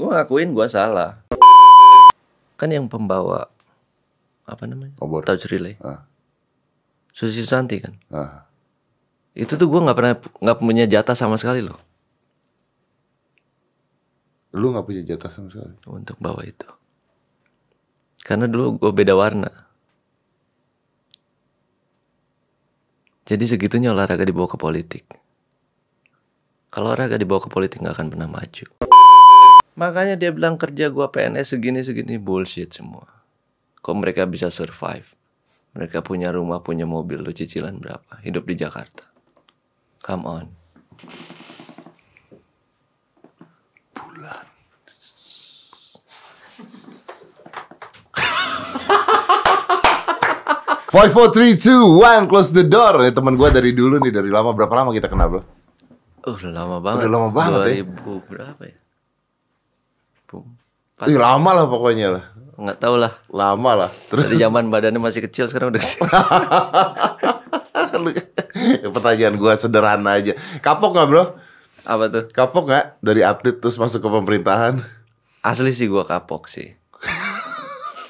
Gue ngakuin gue salah. Kan yang pembawa apa namanya? Obor. Touch relay. Ah. Susi Santi kan. Ah. Itu tuh gue nggak pernah nggak punya jatah sama sekali loh Lu nggak punya jatah sama sekali. untuk bawa itu. Karena dulu gue beda warna. Jadi segitunya olahraga dibawa ke politik. Kalau olahraga dibawa ke politik nggak akan pernah maju. Makanya dia bilang kerja gua PNS segini-segini bullshit semua. Kok mereka bisa survive? Mereka punya rumah, punya mobil, lu cicilan berapa? Hidup di Jakarta. Come on. Five, four, three, two, one, close the door. Ya, teman gue dari dulu nih, dari lama berapa lama kita kenal bro? Uh, udah lama banget. Udah lama banget ya. 2000 berapa ya? Bum. Ih, lama lah pokoknya lah, Nggak tahu lah. lama lah. Terus Dari zaman badannya masih kecil sekarang udah gede. Lu- pertanyaan gue sederhana aja. Kapok nggak bro? Apa tuh? Kapok nggak dari atlet terus masuk ke pemerintahan? Asli sih gua kapok sih.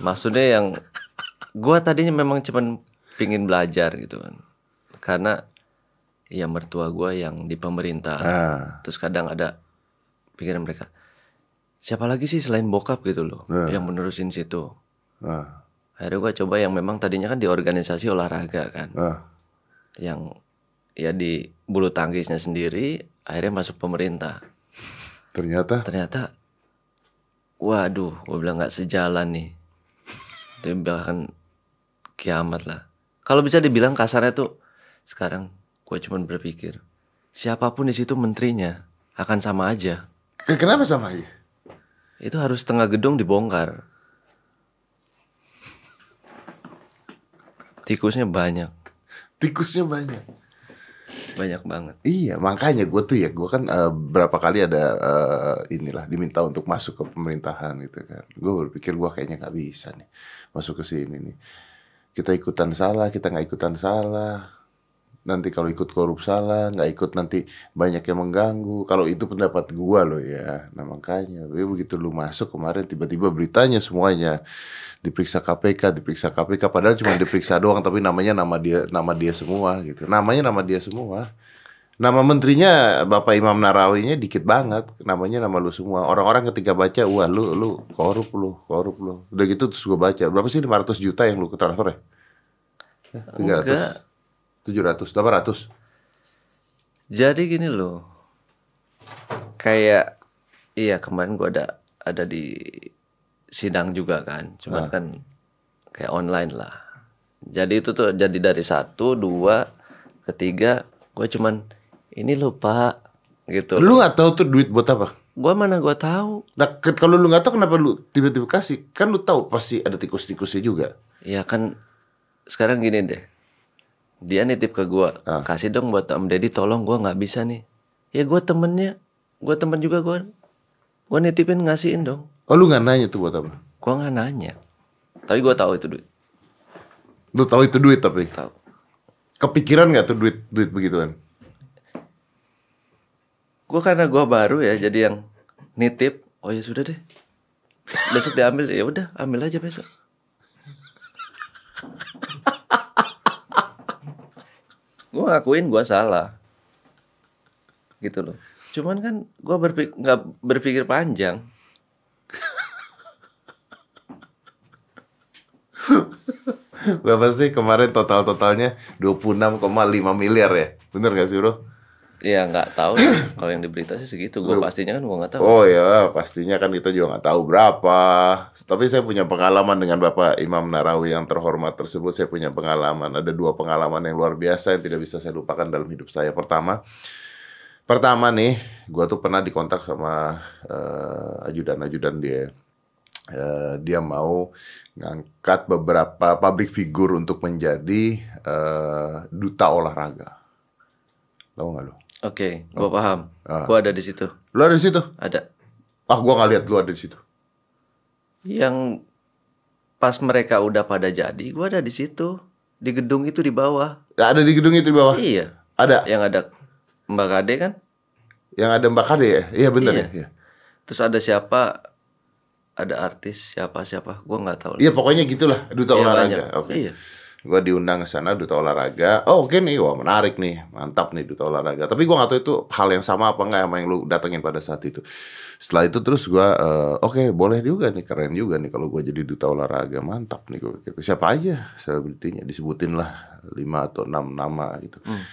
Maksudnya yang gua tadinya memang cuman pingin belajar gitu kan. Karena ya mertua gua yang di pemerintah. Ah. Terus kadang ada pikiran mereka. Siapa lagi sih selain bokap gitu loh yang menerusin situ. Ah, Akhirnya gua coba yang memang tadinya kan di organisasi olahraga kan. ah. Yang ya di bulu tangkisnya sendiri akhirnya masuk pemerintah. Ternyata ternyata waduh gue bilang nggak sejalan nih itu bahkan kiamat lah kalau bisa dibilang kasarnya tuh sekarang gue cuman berpikir siapa pun di situ menterinya akan sama aja Eh, kenapa sama aja? Itu harus setengah gedung dibongkar tikusnya banyak Tikusnya banyak. banyak banget Iya, makanya gue tuh ya, gue kan eh, berapa kali ada eh, inilah diminta untuk masuk ke pemerintahan gitu kan. Gue berpikir gue kayaknya nggak bisa nih masuk ke sini nih. Kita ikutan salah, kita nggak ikutan salah. Nanti kalau ikut korup salah, nggak ikut nanti banyak yang mengganggu. Kalau itu pendapat gue loh ya. Nah makanya, gue begitu lu masuk kemarin tiba-tiba beritanya semuanya diperiksa KPK, diperiksa KPK. Padahal cuma diperiksa doang, tapi namanya nama dia, nama dia semua gitu. Namanya nama dia semua. Nama menterinya Bapak Imam Narawinya dikit banget, namanya nama lu semua. Orang-orang ketika baca, wah lu lu korup lu, korup lu. Udah gitu terus gue baca, berapa sih 500 juta yang lu transfer ya? Eh, 300, enggak 700, 800. Jadi gini loh, kayak iya kemarin gua ada ada di sidang juga kan, cuman kan kayak online lah. Jadi itu tuh jadi dari satu, dua, ketiga, gue cuman ini loh pak, gitu. Lu nggak tahu tuh duit buat apa? Gua mana gua tahu? Nah, kalau lu nggak tahu kenapa lu tiba-tiba kasih? Kan lu tahu pasti ada tikus-tikusnya juga. Ya kan sekarang gini deh, dia nitip ke gua, kasih dong buat Om Deddy, tolong gua nggak bisa nih. Ya gua temennya, gua temen juga gua, gua nitipin ngasihin dong. Oh lu nggak nanya tuh buat apa? Gua nggak nanya. Tapi gua tahu itu duit. Lu tahu itu duit tapi Tahu. kepikiran nggak tuh duit duit begituan? Gua karena gua baru ya, jadi yang nitip. Oh ya sudah deh. Besok diambil ya udah, ambil aja besok. Gua ngakuin gua salah. Gitu loh. Cuman kan gua berpikir nggak berpikir panjang. Berapa sih kemarin total-totalnya 26,5 miliar ya? Bener gak sih bro? Ya nggak tahu sih. kalau yang di berita sih segitu. Gua pastinya kan gua nggak tahu. Oh ya pastinya kan kita juga nggak tahu berapa. Tapi saya punya pengalaman dengan Bapak Imam Narawi yang terhormat tersebut. Saya punya pengalaman. Ada dua pengalaman yang luar biasa yang tidak bisa saya lupakan dalam hidup saya. Pertama, pertama nih, gua tuh pernah dikontak sama eh, ajudan-ajudan dia. Eh, dia mau ngangkat beberapa public figure untuk menjadi eh, duta olahraga. Tahu nggak lo? Oke, gua paham. Ah. Gua ada di situ. Lo ada di situ? Ada. Ah, gua nggak lihat lu ada di situ. Yang pas mereka udah pada jadi, gua ada di situ. Di gedung itu di bawah. Ya, ada di gedung itu di bawah. Iya. Ada Yang ada Mbak Kade kan? yang ada Mbak Kade ya? Iya benar Iya. ya. Iya. terus ada siapa ada artis siapa siapa gue nggak tahu Iya pokoknya gitulah duta Iya, olahraga. Oke. Iya. Gua diundang ke sana duta olahraga. Oh oke nih, wah menarik nih, mantap nih duta olahraga. Tapi gua nggak tahu itu hal yang sama apa enggak sama yang lu datengin pada saat itu. Setelah itu terus gua eh, oke boleh juga nih, keren juga nih kalau gua jadi duta olahraga, mantap nih gua pikir. Siapa aja selebritinya disebutin lah lima atau enam nama gitu. Hmm.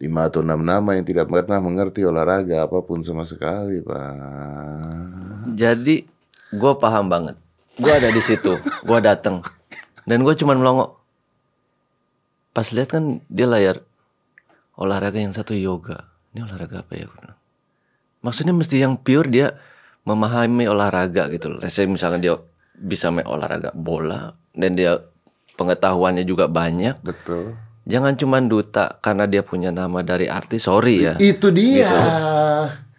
Lima atau enam nama yang tidak pernah mengerti olahraga apa pun sama sekali, Pak. jadi gue paham banget gue ada di situ gue dateng dan gue cuman melongo pas lihat kan dia layar olahraga yang satu yoga. Ini olahraga apa ya maksudnya mesti yang pure dia memahami olahraga gitu loh. Saya misalnya dia bisa main olahraga bola dan dia pengetahuannya juga banyak. Betul. jangan cuman duta karena dia punya nama dari artis sorry ya. Itu dia.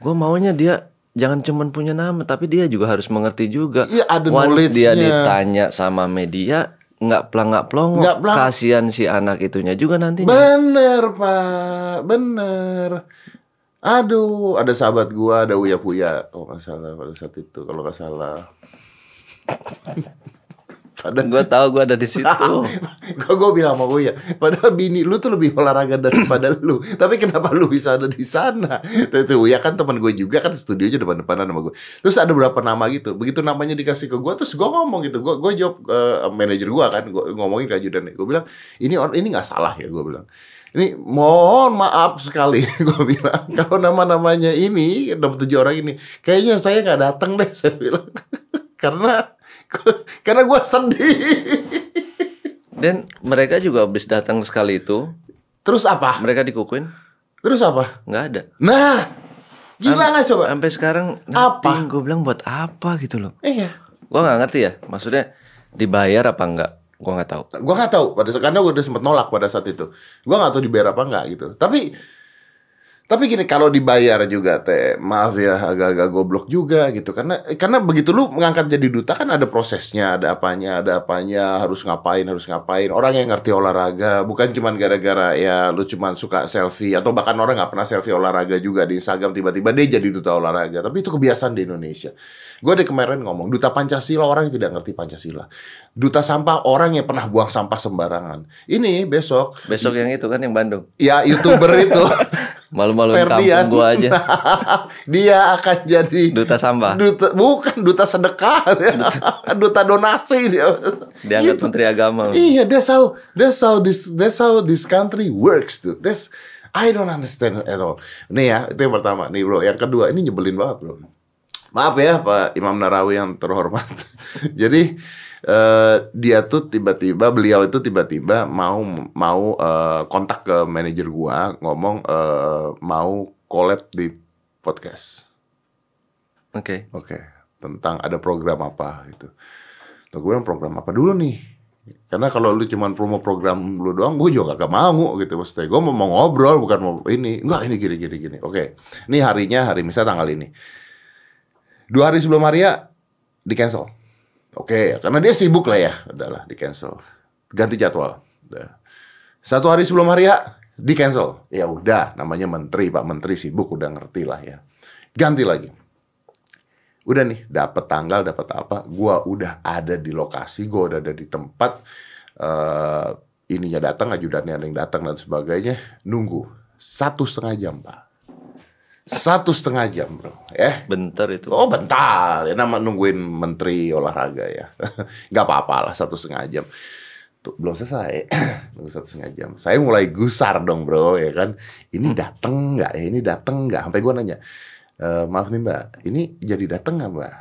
gue maunya dia jangan cuman punya nama tapi dia juga harus mengerti juga. Iya, ada Once dia ditanya sama media nggak pelang nggak pelongo Nggak pelang. kasihan si anak itunya juga nantinya Bener pak, bener. Aduh, ada sahabat gua, ada Uya Puya, kalau nggak salah pada saat itu, kalau nggak salah. Padahal gue tahu gue ada di situ Gue gue bilang sama Uya, padahal bini lu tuh lebih olahraga daripada lu. Tapi kenapa lu bisa ada di sana? Itu Uya kan teman gue juga kan studionya depan-depanan sama gue. Terus ada beberapa nama gitu. Begitu namanya dikasih ke gue, terus gue ngomong gitu. Gue gue jawab eh, manajer gue kan, gue ngomongin ke ajudan. Gue bilang ini or- ini nggak salah ya gue bilang. Ini mohon maaf sekali gue bilang kalau nama-namanya ini dapat tujuh orang ini kayaknya saya nggak datang deh saya bilang karena karena gue sedih. dan mereka juga habis datang sekali itu Terus apa? mereka dikukuin Terus apa? nggak ada Nah, gila nggak coba? sampai sekarang Apa? gue bilang buat apa gitu loh Iya. gue nggak ngerti ya maksudnya dibayar apa enggak gue nggak tahu Gua nggak tahu pada karena gue udah sempet nolak pada saat itu. Gua nggak tahu dibayar apa nggak gitu. Tapi tapi gini kalau dibayar juga teh maaf ya agak-agak goblok juga gitu. Karena karena begitu lu mengangkat jadi duta kan ada prosesnya ada apanya ada apanya harus ngapain harus ngapain. Orang yang ngerti olahraga bukan cuman gara-gara ya lu cuman suka selfie atau bahkan orang nggak pernah selfie olahraga juga di Instagram tiba-tiba dia jadi duta olahraga. Tapi itu kebiasaan di Indonesia gue ada kemarin ngomong duta Pancasila orang yang tidak ngerti Pancasila. Duta sampah orang yang pernah buang sampah sembarangan. Ini besok besok yang itu kan yang Bandung? Ya youtuber itu. Ferdian. kampung gue aja. Dia akan jadi duta sampah? Duta bukan duta sedekah. Duta donasi dia. Diangkat Gitu. menteri agama. Iya that's how that's how this that's how this country works dude. That's I don't understand at all. Nih ya itu yang pertama nih bro. Yang kedua ini nyebelin banget bro maaf ya Pak Imam Narawi yang terhormat jadi eh, dia tuh tiba-tiba beliau itu tiba-tiba mau mau eh, kontak ke manajer gua ngomong eh, mau collab di podcast oke Oke, tentang ada program apa gitu. Tuh gue bilang program apa dulu nih? Karena kalau lu cuman promo program lu doang, gue juga gak mau gitu maksudnya. Gue mau, mau ngobrol bukan mau ini. Enggak, ini gini gini gini. Oke. Ini harinya hari misalnya tanggal ini. Dua hari sebelum hari ya di cancel. Oke, karena dia sibuk lah ya. Udahlah, di cancel. Ganti jadwal. Satu hari sebelum hari ya di cancel. Ya udah, namanya menteri, Pak Menteri sibuk udah ngerti lah ya. Ganti lagi udah nih dapat tanggal dapat apa gua udah ada di lokasi gua udah ada di tempat eh ininya datang ajudannya ada yang datang dan sebagainya nunggu satu setengah jam pak satu setengah jam bro. Eh bentar itu. Oh bentar. Ya nama nungguin menteri olahraga ya. Nggak apa-apa lah satu setengah jam. Tuh, belum selesai. Nunggu satu setengah jam. Saya mulai gusar dong bro ya kan. Ini dateng nggak ya? Ini dateng nggak? Sampai gua nanya "Eh, maaf nih mbak, ini jadi datang nggak mbak?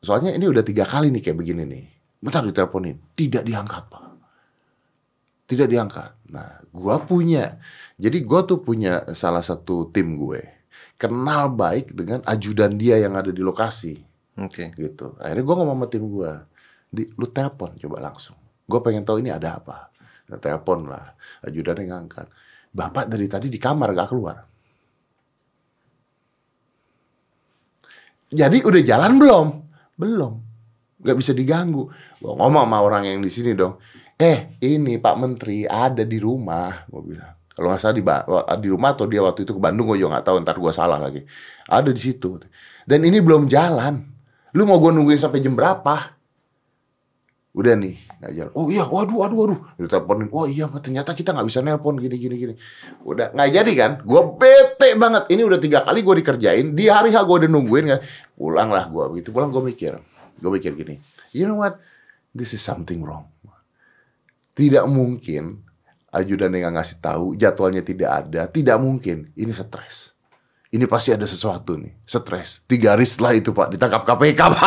Soalnya ini udah tiga kali nih kayak begini nih. Bentar diteleponin, tidak diangkat pak. Tidak diangkat. Nah, gua punya. Jadi gua tuh punya salah satu tim gue. Kenal baik dengan ajudan dia yang ada di lokasi oke gitu. Akhirnya gua ngomong sama tim gua, di, lu telepon coba langsung. Gue pengen tahu ini ada apa. Nah, telepon lah, ajudannya ngangkat. Bapak dari tadi di kamar gak keluar. Jadi udah jalan belum? Belum. Gak bisa diganggu. Gue ngomong sama orang yang di sini dong. Eh, ini Pak Menteri ada di rumah. Gue bilang. Kalau nggak salah di, di rumah atau dia waktu itu ke Bandung, gue juga nggak tahu. Ntar gue salah lagi. Ada di situ. Dan ini belum jalan. Lu mau gue nungguin sampai jam berapa? Udah nih, nggak jalan. Oh iya, waduh, waduh, waduh. Diteleponin, oh iya, ternyata kita nggak bisa nelpon gini, gini, gini. Udah nggak jadi kan? Gue bete banget. Ini udah tiga kali gue dikerjain. Di hari H gue udah nungguin kan. Pulang lah gue. Begitu pulang gue mikir. Gue mikir gini. You know what? This is something wrong. Tidak mungkin ajudan yang ngasih tahu jadwalnya tidak ada. Tidak mungkin. Ini stres. Ini pasti ada sesuatu nih. Stres. Tiga hari setelah itu Pak ditangkap KPK Pak.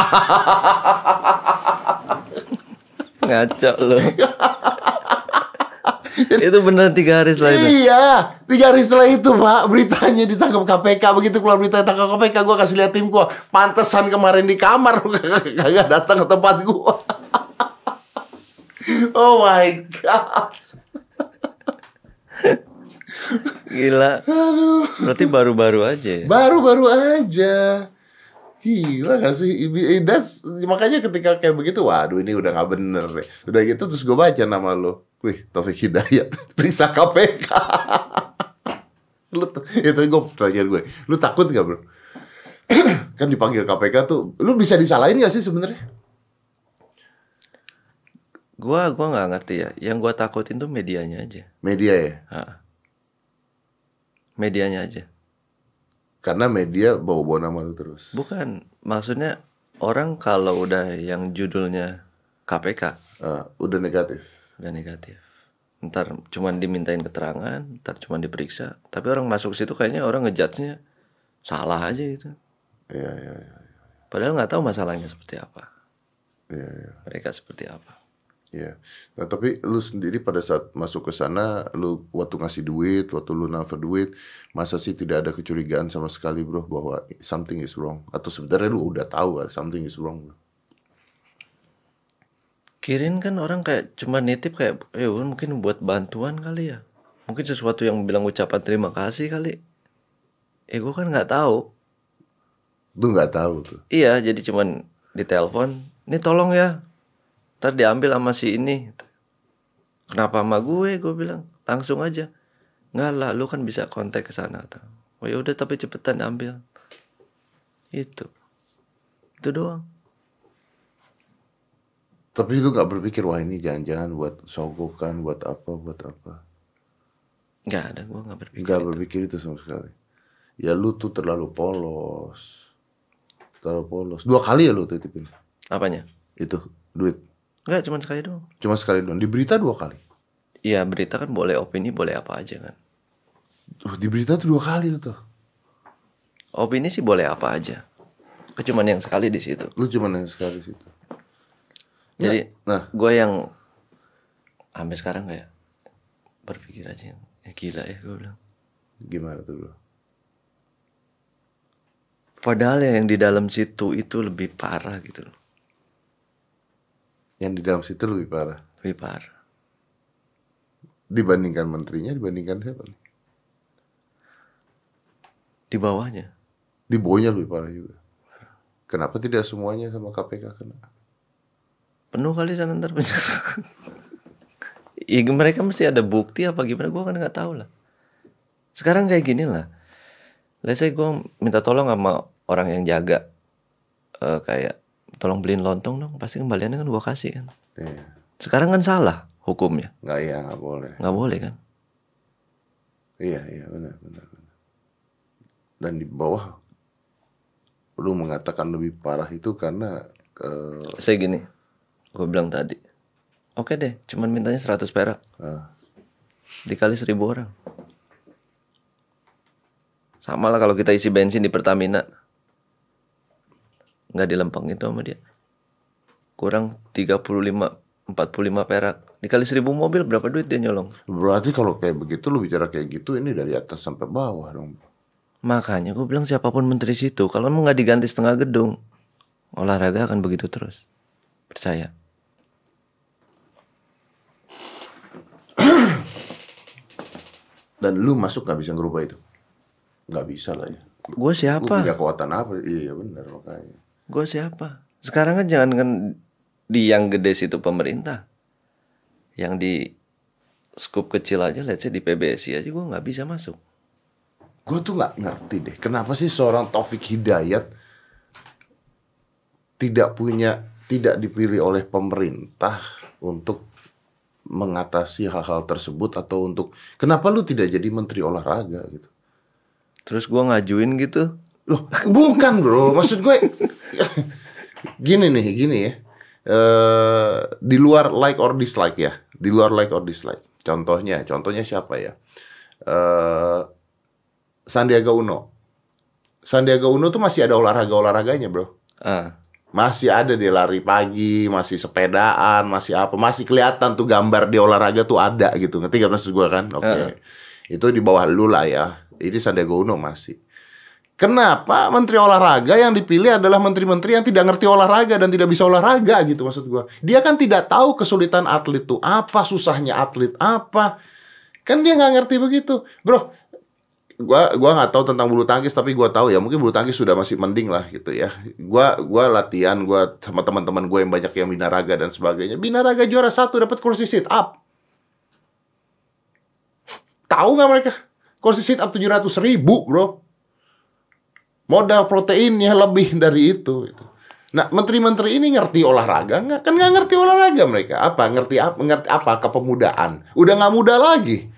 Ngaco lo. itu beneran tiga hari setelah itu. Iya, tiga hari setelah itu Pak beritanya ditangkap KPK begitu keluar berita ditangkap KPK gue kasih lihat tim gue pantesan kemarin di kamar kagak datang ke tempat gue. oh my god. Gila. Aduh. Berarti baru-baru aja ya? Baru-baru aja. Gila gak sih? That's, makanya ketika kayak begitu, waduh ini udah gak bener deh. Udah gitu terus gue baca nama lo. Wih, Taufik Hidayat, periksa KPK. lu, itu gue pertanyaan gue. Lu takut gak bro? kan dipanggil KPK tuh, lu bisa disalahin gak sih sebenarnya? Gua gua nggak ngerti ya. Yang gua takutin tuh medianya aja. Media ya? Ha. Medianya aja. Karena media bawa-bawa nama lu terus. Bukan, maksudnya orang kalau udah yang judulnya KPK Ah, udah negatif. udah negatif. Ntar cuman dimintain keterangan, ntar cuman diperiksa. Tapi orang masuk situ kayaknya orang ngejudge-nya salah aja gitu. Iya, iya, iya. Padahal nggak tahu masalahnya seperti apa. Iya, iya. Mereka seperti apa. Iya. Nah, tapi lu sendiri pada saat masuk ke sana, lu waktu ngasih duit, waktu lu nafar duit, masa sih tidak ada kecurigaan sama sekali, bro, bahwa something is wrong? Atau sebenarnya lu udah tahu something is wrong? Bro? Kirin kan orang kayak cuma nitip kayak ya mungkin buat bantuan kali ya. Mungkin sesuatu yang bilang ucapan terima kasih kali. Eh gue kan nggak tahu. Lu nggak tahu tuh. Iya, jadi cuman ditelepon, "Ini tolong ya." Ntar diambil sama si ini. Kenapa sama gue? Gue bilang, "Langsung aja." Nggak lah, lu kan bisa kontak ke sana. Oh ya udah tapi cepetan ambil. Itu. Itu doang. Tapi lu nggak berpikir, wah ini jangan-jangan buat sogokan, buat apa, buat apa? Nggak ada, gue nggak berpikir. Nggak berpikir itu sama sekali. Ya lu tuh terlalu polos. Terlalu polos. Dua kali ya lu titipin? Apanya? Itu, duit. Nggak, cuma sekali doang. Cuma sekali doang. Di berita dua kali. Iya berita kan boleh opini boleh apa aja kan. Oh, di berita tuh dua kali lu tuh. Opini sih boleh apa aja. Cuman yang sekali di situ. Lu cuma yang sekali situ. Jadi Nah, gue yang sampai sekarang kayak berpikir aja ya gila ya gue bilang. gimana tuh bro? Padahal yang di dalam situ itu lebih parah gitu loh. Yang di dalam situ lebih parah. Lebih parah. Dibandingkan menterinya, dibandingkan siapa nih? Di bawahnya. Di bawahnya lebih parah juga. Kenapa tidak semuanya sama KPK kena? Penuh kali sana ntar Ya mereka mesti ada bukti apa gimana gue kan nggak tahu lah. Sekarang kayak gini lah. Let's say gue minta tolong sama orang yang jaga eh, kayak tolong beliin lontong dong. Pasti kembaliannya kan gue kasih kan? Iya. sekarang kan salah hukumnya. Nggak iya, nggak boleh. nggak boleh kan? Iya, iya, benar, benar, benar. Dan di bawah, lu mengatakan lebih parah itu karena eh, saya gini gue bilang tadi. Oke deh cuman mintanya 100 perak. Ah, dikali 1000 orang. Sama lah kalau kita isi bensin di Pertamina nggak dilempeng itu sama dia kurang 35 45 perak dikali 1000 mobil berapa duit dia nyolong berarti kalau kayak begitu lu bicara kayak gitu ini dari atas sampai bawah dong. makanya gue bilang siapa pun menteri situ kalau mau nggak diganti setengah gedung olahraga akan begitu terus percaya Dan lu masuk nggak bisa ngerubah itu? Nggak bisa lah ya. gue Lu siapa punya kekuatan apa? Iya benar makanya. Gue siapa sekarang kan jangan kan di yang gede situ pemerintah yang di skup kecil aja let's say di PBSI aja gue nggak bisa masuk Gue tuh nggak ngerti deh. Kenapa sih seorang Taufik Hidayat tidak punya tidak dipilih oleh pemerintah untuk mengatasi hal-hal tersebut atau untuk kenapa lu tidak jadi menteri olahraga gitu? Terus gua ngajuin gitu. Loh, bukan bro, maksud gue gini nih, gini ya. Eh di luar like or dislike ya, di luar like or dislike. Contohnya, contohnya siapa ya? Eh Sandiaga Uno. Sandiaga Uno tuh masih ada olahraga olahraganya bro. Ah, Masih ada dia lari pagi, masih sepedaan, masih apa, masih kelihatan tuh gambar di olahraga tuh ada gitu. Ngerti gak maksud gua kan? Oke. Heeh. Itu di bawah lu lah ya. Ini Sandiaga Uno masih. Kenapa menteri olahraga yang dipilih adalah menteri-menteri yang tidak ngerti olahraga dan tidak bisa olahraga gitu maksud gua. Dia kan tidak tahu kesulitan atlet tuh apa, susahnya atlet apa. Kan dia nggak ngerti begitu. Bro, gua gua nggak tahu tentang bulu tangkis tapi gua tahu ya mungkin bulu tangkis sudah masih mending lah gitu ya gua gua latihan gua sama teman-teman gue yang banyak yang binaraga dan sebagainya binaraga juara satu dapat kursi sit up tahu nggak mereka kursi sit up tujuh ratus ribu bro modal proteinnya lebih dari itu gitu. Nah, menteri-menteri ini ngerti olahraga nggak? Kan nggak ngerti olahraga mereka. Apa? Ngerti apa? Ngerti apa? Kepemudaan. Udah nggak muda lagi.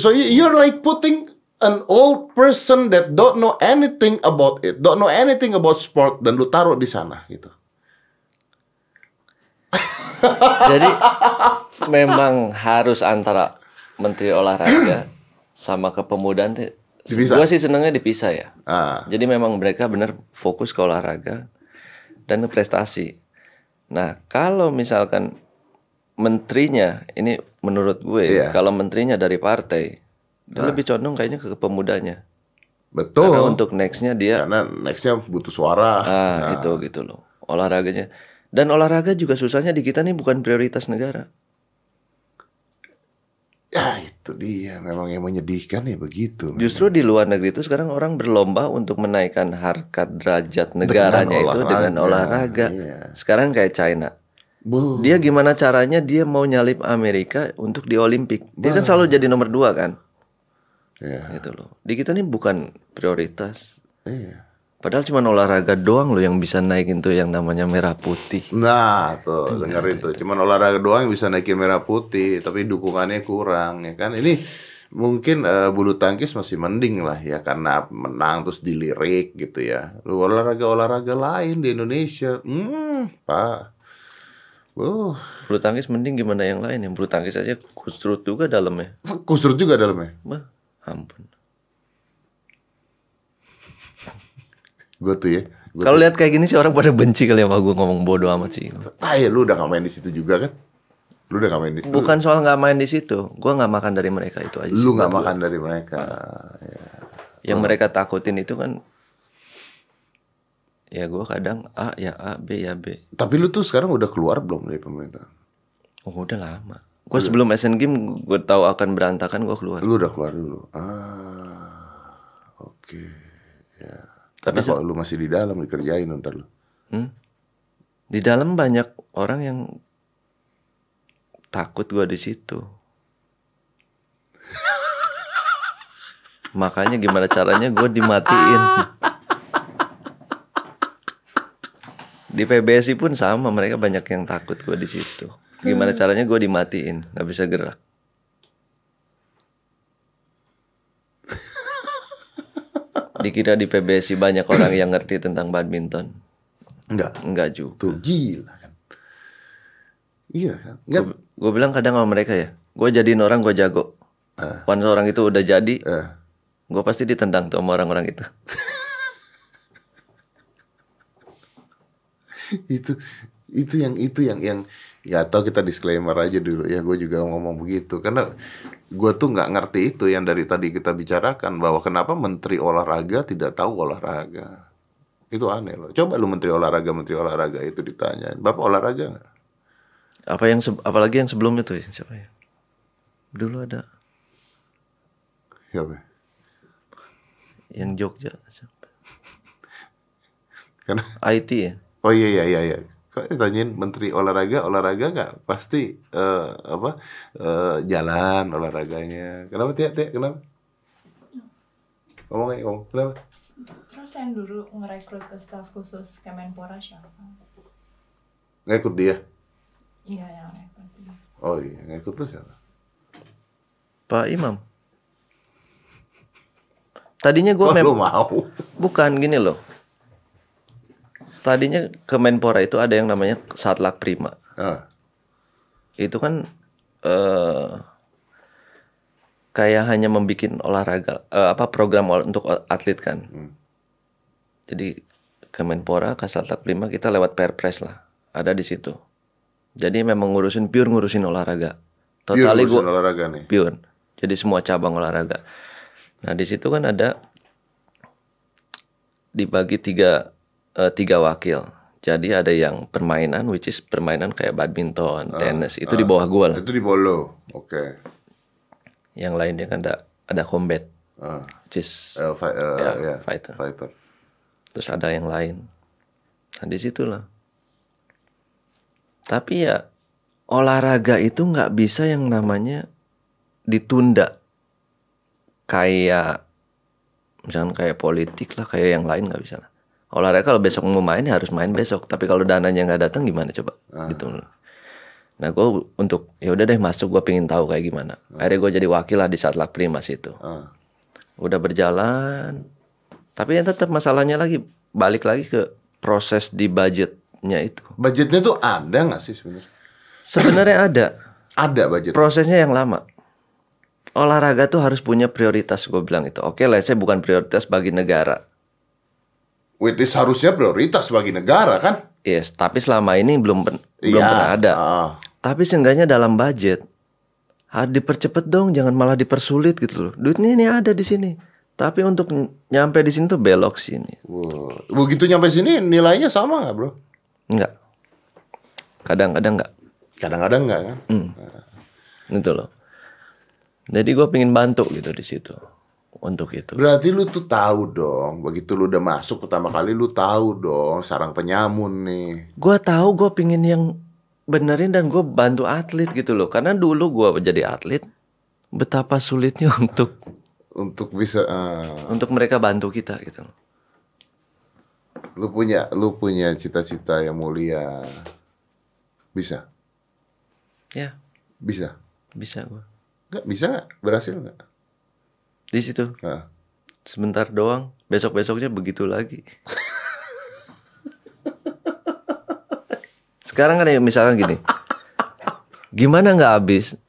So you- you're like putting an old person that don't know anything about it, don't know anything about sport dan lu taruh di sana gitu. jadi memang harus antara menteri olahraga sama kepemudaan. Dipisah. Gua sih senengnya dipisah ya. Ah, Jadi memang mereka benar fokus ke olahraga dan prestasi. Nah, kalau misalkan menterinya ini menurut gue Iya. kalau menterinya dari partai dia lebih condong kayaknya ke kepemudanya. betul. Karena untuk nextnya dia Karena nextnya butuh suara. ah itu gitu loh olahraganya. Dan olahraga juga susahnya di kita nih bukan prioritas negara. Ya itu dia, memang yang menyedihkan ya begitu. Justru di luar negeri itu sekarang orang berlomba untuk menaikkan harkat derajat negaranya itu dengan olahraga, iya. Sekarang kayak China. Bu, Dia gimana caranya dia mau nyalip Amerika untuk di Olimpik. Dia kan selalu jadi nomor dua kan, ya, gitu loh. Di kita nih bukan prioritas. iya. Padahal cuma olahraga doang loh yang bisa naikin tuh yang namanya merah putih. Nah, tuh dengerin tuh. Cuman olahraga doang yang bisa naikin merah putih, tapi dukungannya kurang ya kan. Ini mungkin eh, bulu tangkis masih mending lah ya karena menang terus dilirik gitu ya. Lu olahraga-olahraga lain di Indonesia, hmm, Pak. Uh, Bulu tangkis mending gimana yang lain ya? Bulu tangkis aja kusrut juga dalamnya. kusur juga dalamnya. Bah, ampun. Gue tuh ya. Kalau lihat kayak gini sih orang pada benci kali sama gue ngomong bodoh amat sih. Ya, lu udah gak main di situ juga kan? Lu udah gak main di situ. Bukan soal nggak main di situ, gue nggak makan dari mereka itu aja. Lu nggak makan dari mereka. Ya. Yang mereka takutin itu kan, ya gue kadang A ya A, B ya B. Tapi lu tuh sekarang udah keluar belum dari pemerintah? Oh udah lama. Gue sebelum Asian Game gue tahu akan berantakan gue keluar. Lu udah keluar dulu. Ah, oke. Ya. Tapi Tapi kok lu masih di dalam dikerjain ntar lu. Hmm? Di dalam banyak orang yang takut gue di situ. Makanya gimana caranya gue dimatiin. Di PBSI pun sama, mereka banyak yang takut gue di situ. Gimana caranya gue dimatiin, nggak bisa gerak. Dikira di PBSI banyak orang yang ngerti tentang badminton. Enggak. Enggak juga. Tuh gila kan. Iya kan. Enggak. Gue bilang kadang sama mereka ya, gue jadiin orang gue jago. Once orang itu udah jadi, Eh, gue pasti ditendang tuh sama orang-orang itu. itu itu yang itu yang yang ya atau kita disclaimer aja dulu ya gue juga ngomong begitu karena gue tuh nggak ngerti itu yang dari tadi kita bicarakan bahwa kenapa menteri olahraga tidak tahu olahraga itu aneh loh coba lu menteri olahraga menteri olahraga itu ditanya bapak olahraga nggak Apa yang apalagi yang sebelumnya tuh ya, siapa ya? Dulu ada Siapa? yang Jogja, siapa? karena IT ya. oh iya iya iya iya kok ditanyain menteri olahraga olahraga nggak pasti eh, apa eh, jalan olahraganya kenapa tiap kenapa ngomong aja ngomong kenapa Terus yang dulu ngerekrut ke staf khusus Kemenpora siapa? Ngikut dia. Iya yang rekrut dia. Oh iya, ngikut lu siapa? Pak Imam. Tadinya gue Kok mem lu mau? bukan gini loh. Tadinya Kemenpora itu ada yang namanya Satlak Prima. Ah, Itu kan eh kayak hanya membuat olahraga eh, apa program ol- untuk atlet kan. Jadi Kemenpora Kasatlak Prima kita lewat Perpres lah. Ada di situ. Jadi memang ngurusin pure ngurusin olahraga. pure Totali urusan gua olahraga nih. pure. Jadi semua cabang olahraga. Nah di situ kan ada dibagi tiga eh, tiga wakil. Jadi ada yang permainan, which is permainan kayak badminton, tenis. Itu di bawah gua lah. Itu di Bolo. Oke. Yang lainnya kan ada ada combat, Ah, which is eh, fi- eh, Ya, ya, fighter. Fighter. terus ada yang lain. Nah di situlah. Tapi ya olahraga itu nggak bisa yang namanya ditunda. Kayak misalkan kayak politik lah, kayak yang lain nggak bisa lah. Olahraga kalau besok mau main ya harus main besok. Tapi kalau dananya nggak datang gimana coba? Gitu. Nah gue untuk ya udah deh masuk gue pengen tahu kayak gimana. Akhirnya gue jadi wakil lah di Satlak Primas itu Ah. udah berjalan tapi yang tetap masalahnya lagi balik lagi ke proses di budgetnya itu Budgetnya tuh ada nggak sih sebenarnya? sebenarnya ada Ada budget. prosesnya yang lama olahraga tuh harus punya prioritas gue bilang itu oke lah saya bukan prioritas bagi negara Which is harusnya prioritas bagi negara kan? yes tapi selama ini belum pen- belum Iya. pernah ada Ah. tapi seenggaknya dalam budget harus dipercepet dong jangan malah dipersulit gitu loh duitnya ini ada di sini tapi untuk ny- nyampe di sini tuh belok sini Wow. Begitu nyampe sini nilainya sama nggak bro? enggak kadang-kadang enggak Kadang-kadang nggak kan? gitu loh jadi gue pengen bantu gitu di situ untuk itu Berarti lu tuh tahu dong. Begitu lu udah masuk pertama kali lu tahu dong sarang penyamun nih. gue tahu gue pengen yang benerin dan gue bantu atlet gitu loh karena dulu gue jadi atlet betapa sulitnya untuk Untuk bisa ah. untuk mereka bantu kita gitu loh lu punya lu punya cita-cita yang mulia. Bisa. ya Bisa. bisa gue Nggak bisa? Berhasil nggak? Di situ. Nah. sebentar doang. Besok besoknya begitu lagi. Sekarang kan ya misalkan gini. Gimana nggak habis?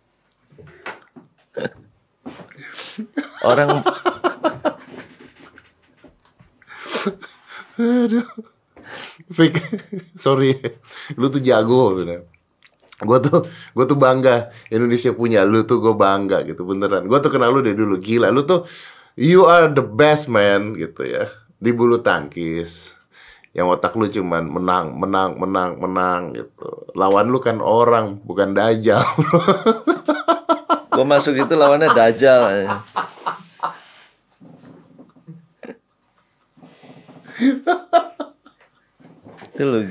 Orang Fik, sorry, lu tuh jago bener. Gue tuh, gue tuh bangga Indonesia punya lu tuh gue bangga gitu beneran. Gue tuh kenal lu dari dulu gila. Lu tuh you are the best man gitu ya di bulu tangkis. Yang otak lu cuman menang, menang, menang, menang gitu. Lawan lu kan orang bukan dajal. gue masuk itu lawannya dajal itu loh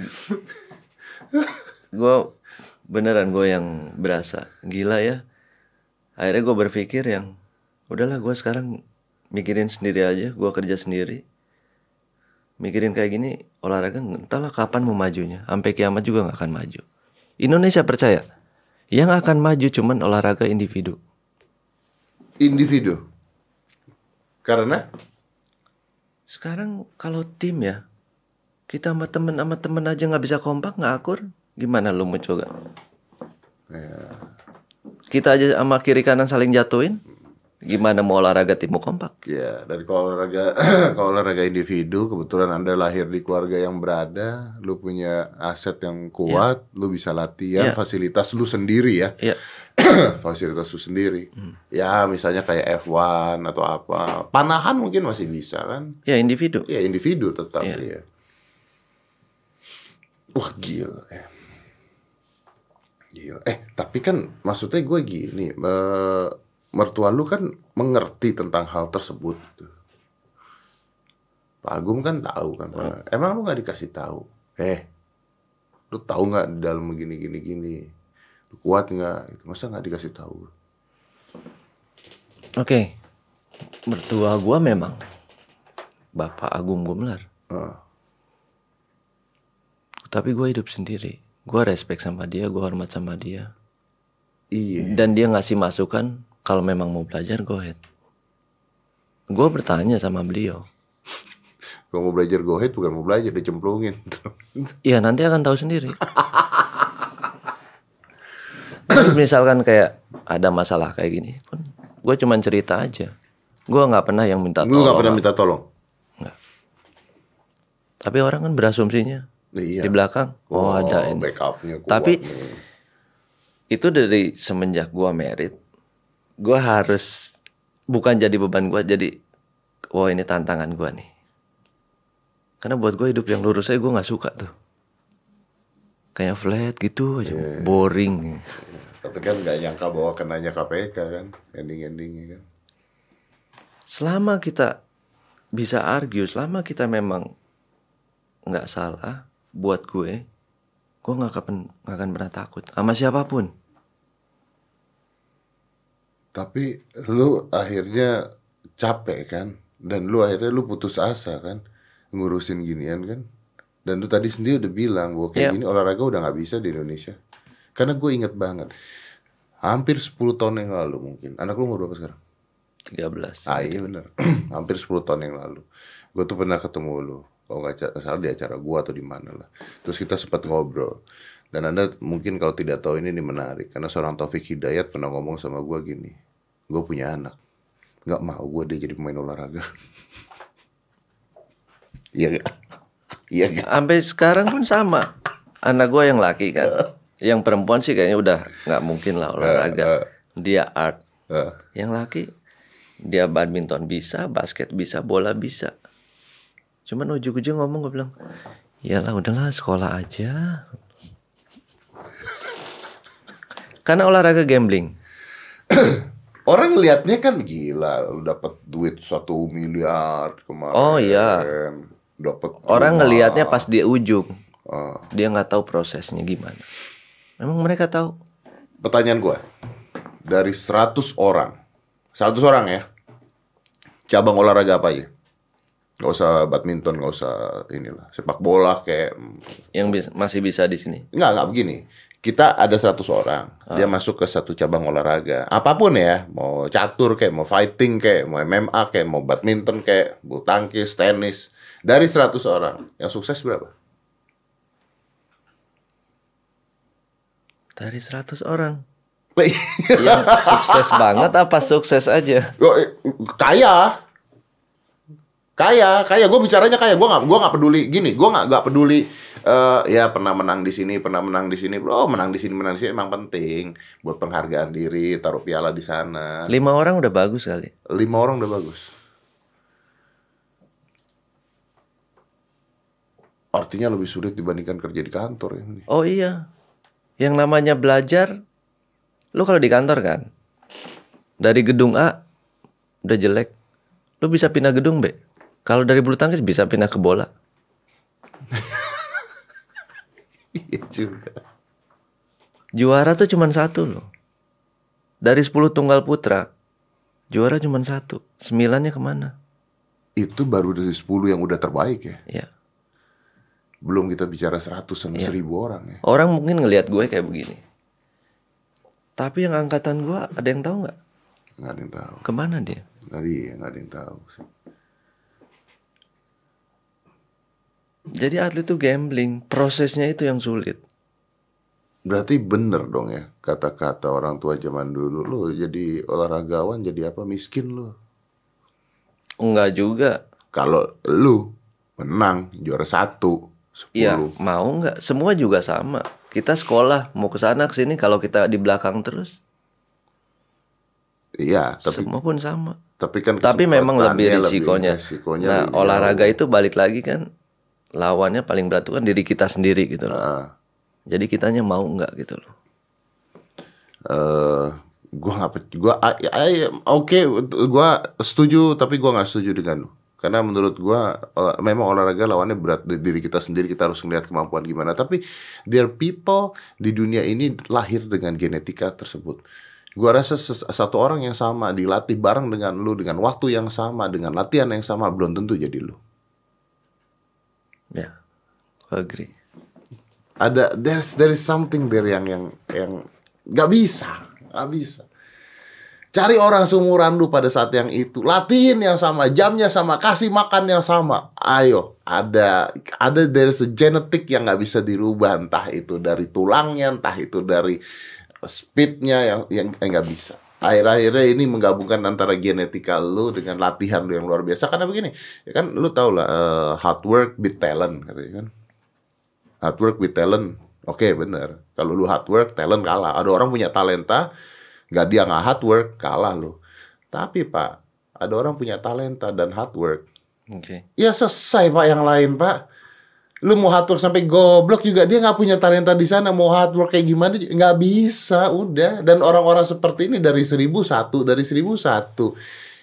gue beneran gue yang berasa. Gila ya. Akhirnya gue berpikir yang udahlah gue sekarang mikirin sendiri aja gue kerja sendiri. Mikirin kayak gini olahraga entahlah kapan mau majunya. Sampai kiamat juga nggak akan maju. Indonesia percaya? Yang akan maju cuman olahraga individu. Individu. Karena? Sekarang kalau tim ya kita sama temen sama temen aja nggak bisa kompak nggak akur gimana lu mau coba kita aja sama kiri kanan saling jatuhin gimana mau olahraga tim mau kompak Ya, dari kalau olahraga kalau olahraga individu, kebetulan Anda lahir di keluarga yang berada, lu punya aset yang kuat, lu bisa latihan, Ya. fasilitas lu sendiri ya. ya fasilitas lu sendiri. Hmm. Ya, misalnya kayak F1 atau apa. Panahan mungkin masih bisa kan? ya individu Ya, individu tetap Iya. ya. Wah, gila ya. Gila. Eh, tapi kan maksudnya gue gini, eh, mertua lu kan mengerti tentang hal tersebut. Pak Agung kan tahu kan. Pak. Emang lu nggak dikasih tahu? Eh, lu tahu nggak dalam begini gini gini? Lu kuat nggak? Masa nggak dikasih tahu? oke mertua gua memang Bapak Agung Gumelar. Ah. Tapi gue hidup sendiri. Gue respect sama dia, gue hormat sama dia. Iya. Dan dia ngasih masukan kalau memang mau belajar, go ahead. Gue bertanya sama beliau. Kalau mau belajar go ahead bukan mau belajar dicemplungin. Iya nanti akan tahu sendiri. Misalkan kayak ada masalah kayak gini pun, gue cuman cerita aja. Gue nggak pernah yang minta Lu gak tolong. pernah minta tolong? Nggak. Tapi orang kan berasumsinya Iya. di belakang, oh, ada ini. Backupnya kuat Tapi- nih. Itu dari semenjak gue merit, gue harus bukan jadi beban gue, jadi wah ini tantangan gue nih. Karena buat gue hidup yang lurus aja gue nggak suka tuh. Kayak flat gitu aja, Iya. boring. Tapi kan gak nyangka bahwa kenanya KPK kan ending-endingnya kan. Selama kita bisa argue, selama kita memang nggak salah, buat gue, gue nggak akan nggak akan pernah takut sama siapa pun. Tapi lu akhirnya capek kan dan lu akhirnya lu putus asa kan ngurusin ginian kan. Dan lu tadi sendiri udah bilang bahwa kayak Iya. gini olahraga udah nggak bisa di Indonesia. Karena gue inget banget hampir 10 tahun yang lalu mungkin. Anak lu umur berapa sekarang? 13. Ah iya bener Hampir 10 tahun yang lalu Gue tuh pernah ketemu lu Kalau nggak salah di acara gua atau di mana lah Terus kita sempat ngobrol Dan anda mungkin kalau tidak tahu ini, ini menarik Karena seorang Taufik Hidayat pernah ngomong sama gua gini Gue punya anak nggak mau gue dia jadi pemain olahraga Iya gak? Iya gak? Sampai sekarang pun sama. Anak gue yang laki kan. Yang perempuan sih kayaknya udah nggak mungkin lah olahraga. Dia art. Eh, Yang laki dia badminton bisa, basket bisa, bola bisa. Cuman ujung-ujung ngomong gue bilang, Iyalah udahlah sekolah aja. Karena olahraga gambling. Orang ngelihatnya kan gila, lu dapat duit satu miliar kemarin. Oh, iya. Dapat Orang ngelihatnya pas di ujung. Ah. Dia nggak tahu prosesnya gimana. Memang mereka tahu. Pertanyaan gue, dari 100 orang, 100 orang ya, cabang olahraga apa aja? Gak usah badminton, gak usah inilah, sepak bola kayak, Yang bis- masih bisa di sini. nggak nggak begini. Kita ada 100 orang, dia masuk ke satu cabang olahraga, apa pun ya, mau catur kayak, mau fighting kayak, mau MMA kayak, mau badminton kayak, bulu tangkis, tenis, dari 100 orang, yang sukses berapa? Dari 100 orang. Iya. Yang sukses banget apa sukses aja? Kaya kaya kaya. Gue bicaranya kaya. Gue nggak gua nggak peduli. Gini gue nggak nggak peduli eh, ya pernah menang di sini pernah menang di sini. Bro menang di sini menang di sini emang penting. Buat penghargaan diri taruh piala di sana. Lima orang udah bagus kali. lima orang udah bagus. Artinya lebih sulit dibandingkan kerja di kantor ini. Oh iya. Yang namanya belajar, lu kalau di kantor kan, dari gedung A udah jelek, lu bisa pindah gedung B. Kalau dari bulu tangkis bisa pindah ke bola. iya juga Juara tuh cuma satu loh. Dari 10 tunggal putra, juara cuma satu. Sembilannya ke mana? itu baru dari 10 yang udah terbaik ya Ya. belum kita bicara 100 sama 1000 orang ya Orang mungkin ngelihat gue kayak begini. Tapi yang angkatan gue ada yang tahu nggak? nggak ada yang tahu Ke mana dia? nggak ada nggak ada yang tahu sih Jadi atlet itu gambling, prosesnya itu yang sulit. Berarti bener dong ya kata-kata orang tua zaman dulu lu jadi olahragawan jadi apa miskin lu. Enggak juga. Kalau lu menang juara satu Iya, sepuluh mau nggak? Semua juga sama. Kita sekolah mau ke sana ke sini kalau kita di belakang terus, iya tapi semua pun sama. tapi kan Tapi memang lebih risikonya. resikonya nah, lebih olahraga jauh. itu balik lagi kan lawannya paling berat itu kan diri kita sendiri gitu loh. Ah, Jadi kitanya mau nggak gitu loh. eh gua nggak gua ya, ya, oke gua setuju tapi gua nggak setuju dengan lu. Karena menurut gua olah- memang olahraga lawannya berat di diri kita sendiri kita harus melihat kemampuan gimana. Tapi there people di dunia ini lahir dengan genetika tersebut. Gua rasa satu orang yang sama dilatih bareng dengan lu dengan waktu yang sama dengan latihan yang sama belum tentu jadi lu agree. ada there's there is something there yang yang yang nggak bisa nggak bisa. Cari orang seumuran lu pada saat yang itu. Latihin yang sama jamnya sama kasih makan yang sama. Ayo ada ada there's a genetic yang nggak bisa dirubah. Entah itu dari tulangnya entah itu dari speednya yang yang nggak bisa. Akhir-akhirnya ini menggabungkan antara genetika lu dengan latihan lu yang luar biasa. Karena begini ya kan lu tau lah eh, hard work beat talent katanya kan hard work with talent. Oke bener. Kalau lu hard work talent kalah. Ada orang punya talenta nggak dia nggak hard work kalah lu. Tapi pak ada orang punya talenta dan hard work. Oke. ya selesai pak yang lain pak. Lu mau hard work sampai goblok juga dia nggak punya talenta di sana. Mau hard work kayak gimana nggak bisa udah. Dan orang-orang seperti ini dari seribu satu dari seribu satu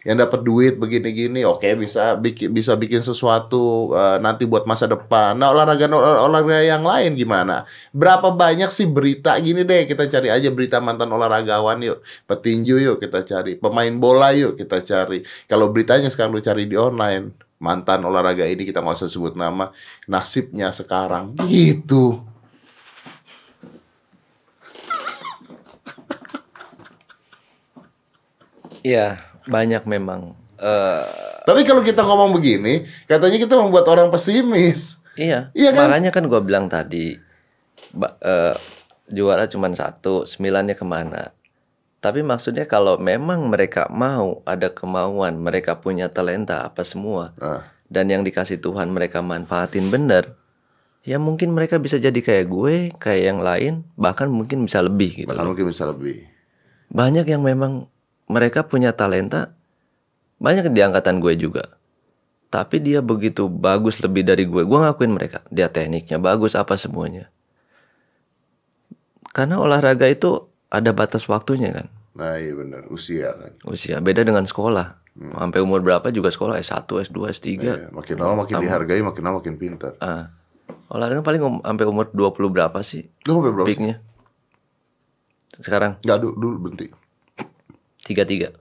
yang dapat duit begini-gini oke bisa bikin bisa bikin sesuatu eh, nanti buat masa depan. Nah olahraga olahraga yang lain gimana? Berapa banyak sih berita? Gini deh kita cari aja berita mantan olahragawan yuk. Petinju yuk kita cari. Pemain bola yuk kita cari. Kalau beritanya sekarang lu cari di online mantan olahraga ini kita nggak usah sebut nama nasibnya sekarang. Gitu. Iya, banyak memang. eh tapi kalau kita ngomong begini katanya kita membuat orang pesimis iya. Iya kan? Makanya kan gua bilang tadi eh, juara cuma satu, sembilannya ke mana? Tapi maksudnya kalau memang mereka mau ada kemauan, mereka punya talenta apa semua, Ah. dan yang dikasih Tuhan mereka manfaatin bener, ya mungkin mereka bisa jadi kayak gue, kayak yang lain, bahkan mungkin bisa lebih gitu. bahkan mungkin bisa lebih banyak yang memang mereka punya talenta banyak di angkatan gue juga. Tapi dia begitu bagus lebih dari gue gue ngakuin mereka dia tekniknya bagus apa semuanya. Karena olahraga itu ada batas waktunya kan? Nah iya benar usia kan? Usia beda dengan sekolah. Sampai umur berapa juga sekolah S1 S2 S3 Iya, makin lama makin dihargai makin lama makin pintar. Ah. Olahraga paling um- sampai umur 20 berapa sih? Lu sampai berapa sih? peaknya? Sekarang? Nggak dulu, dulu berhenti tiga tiga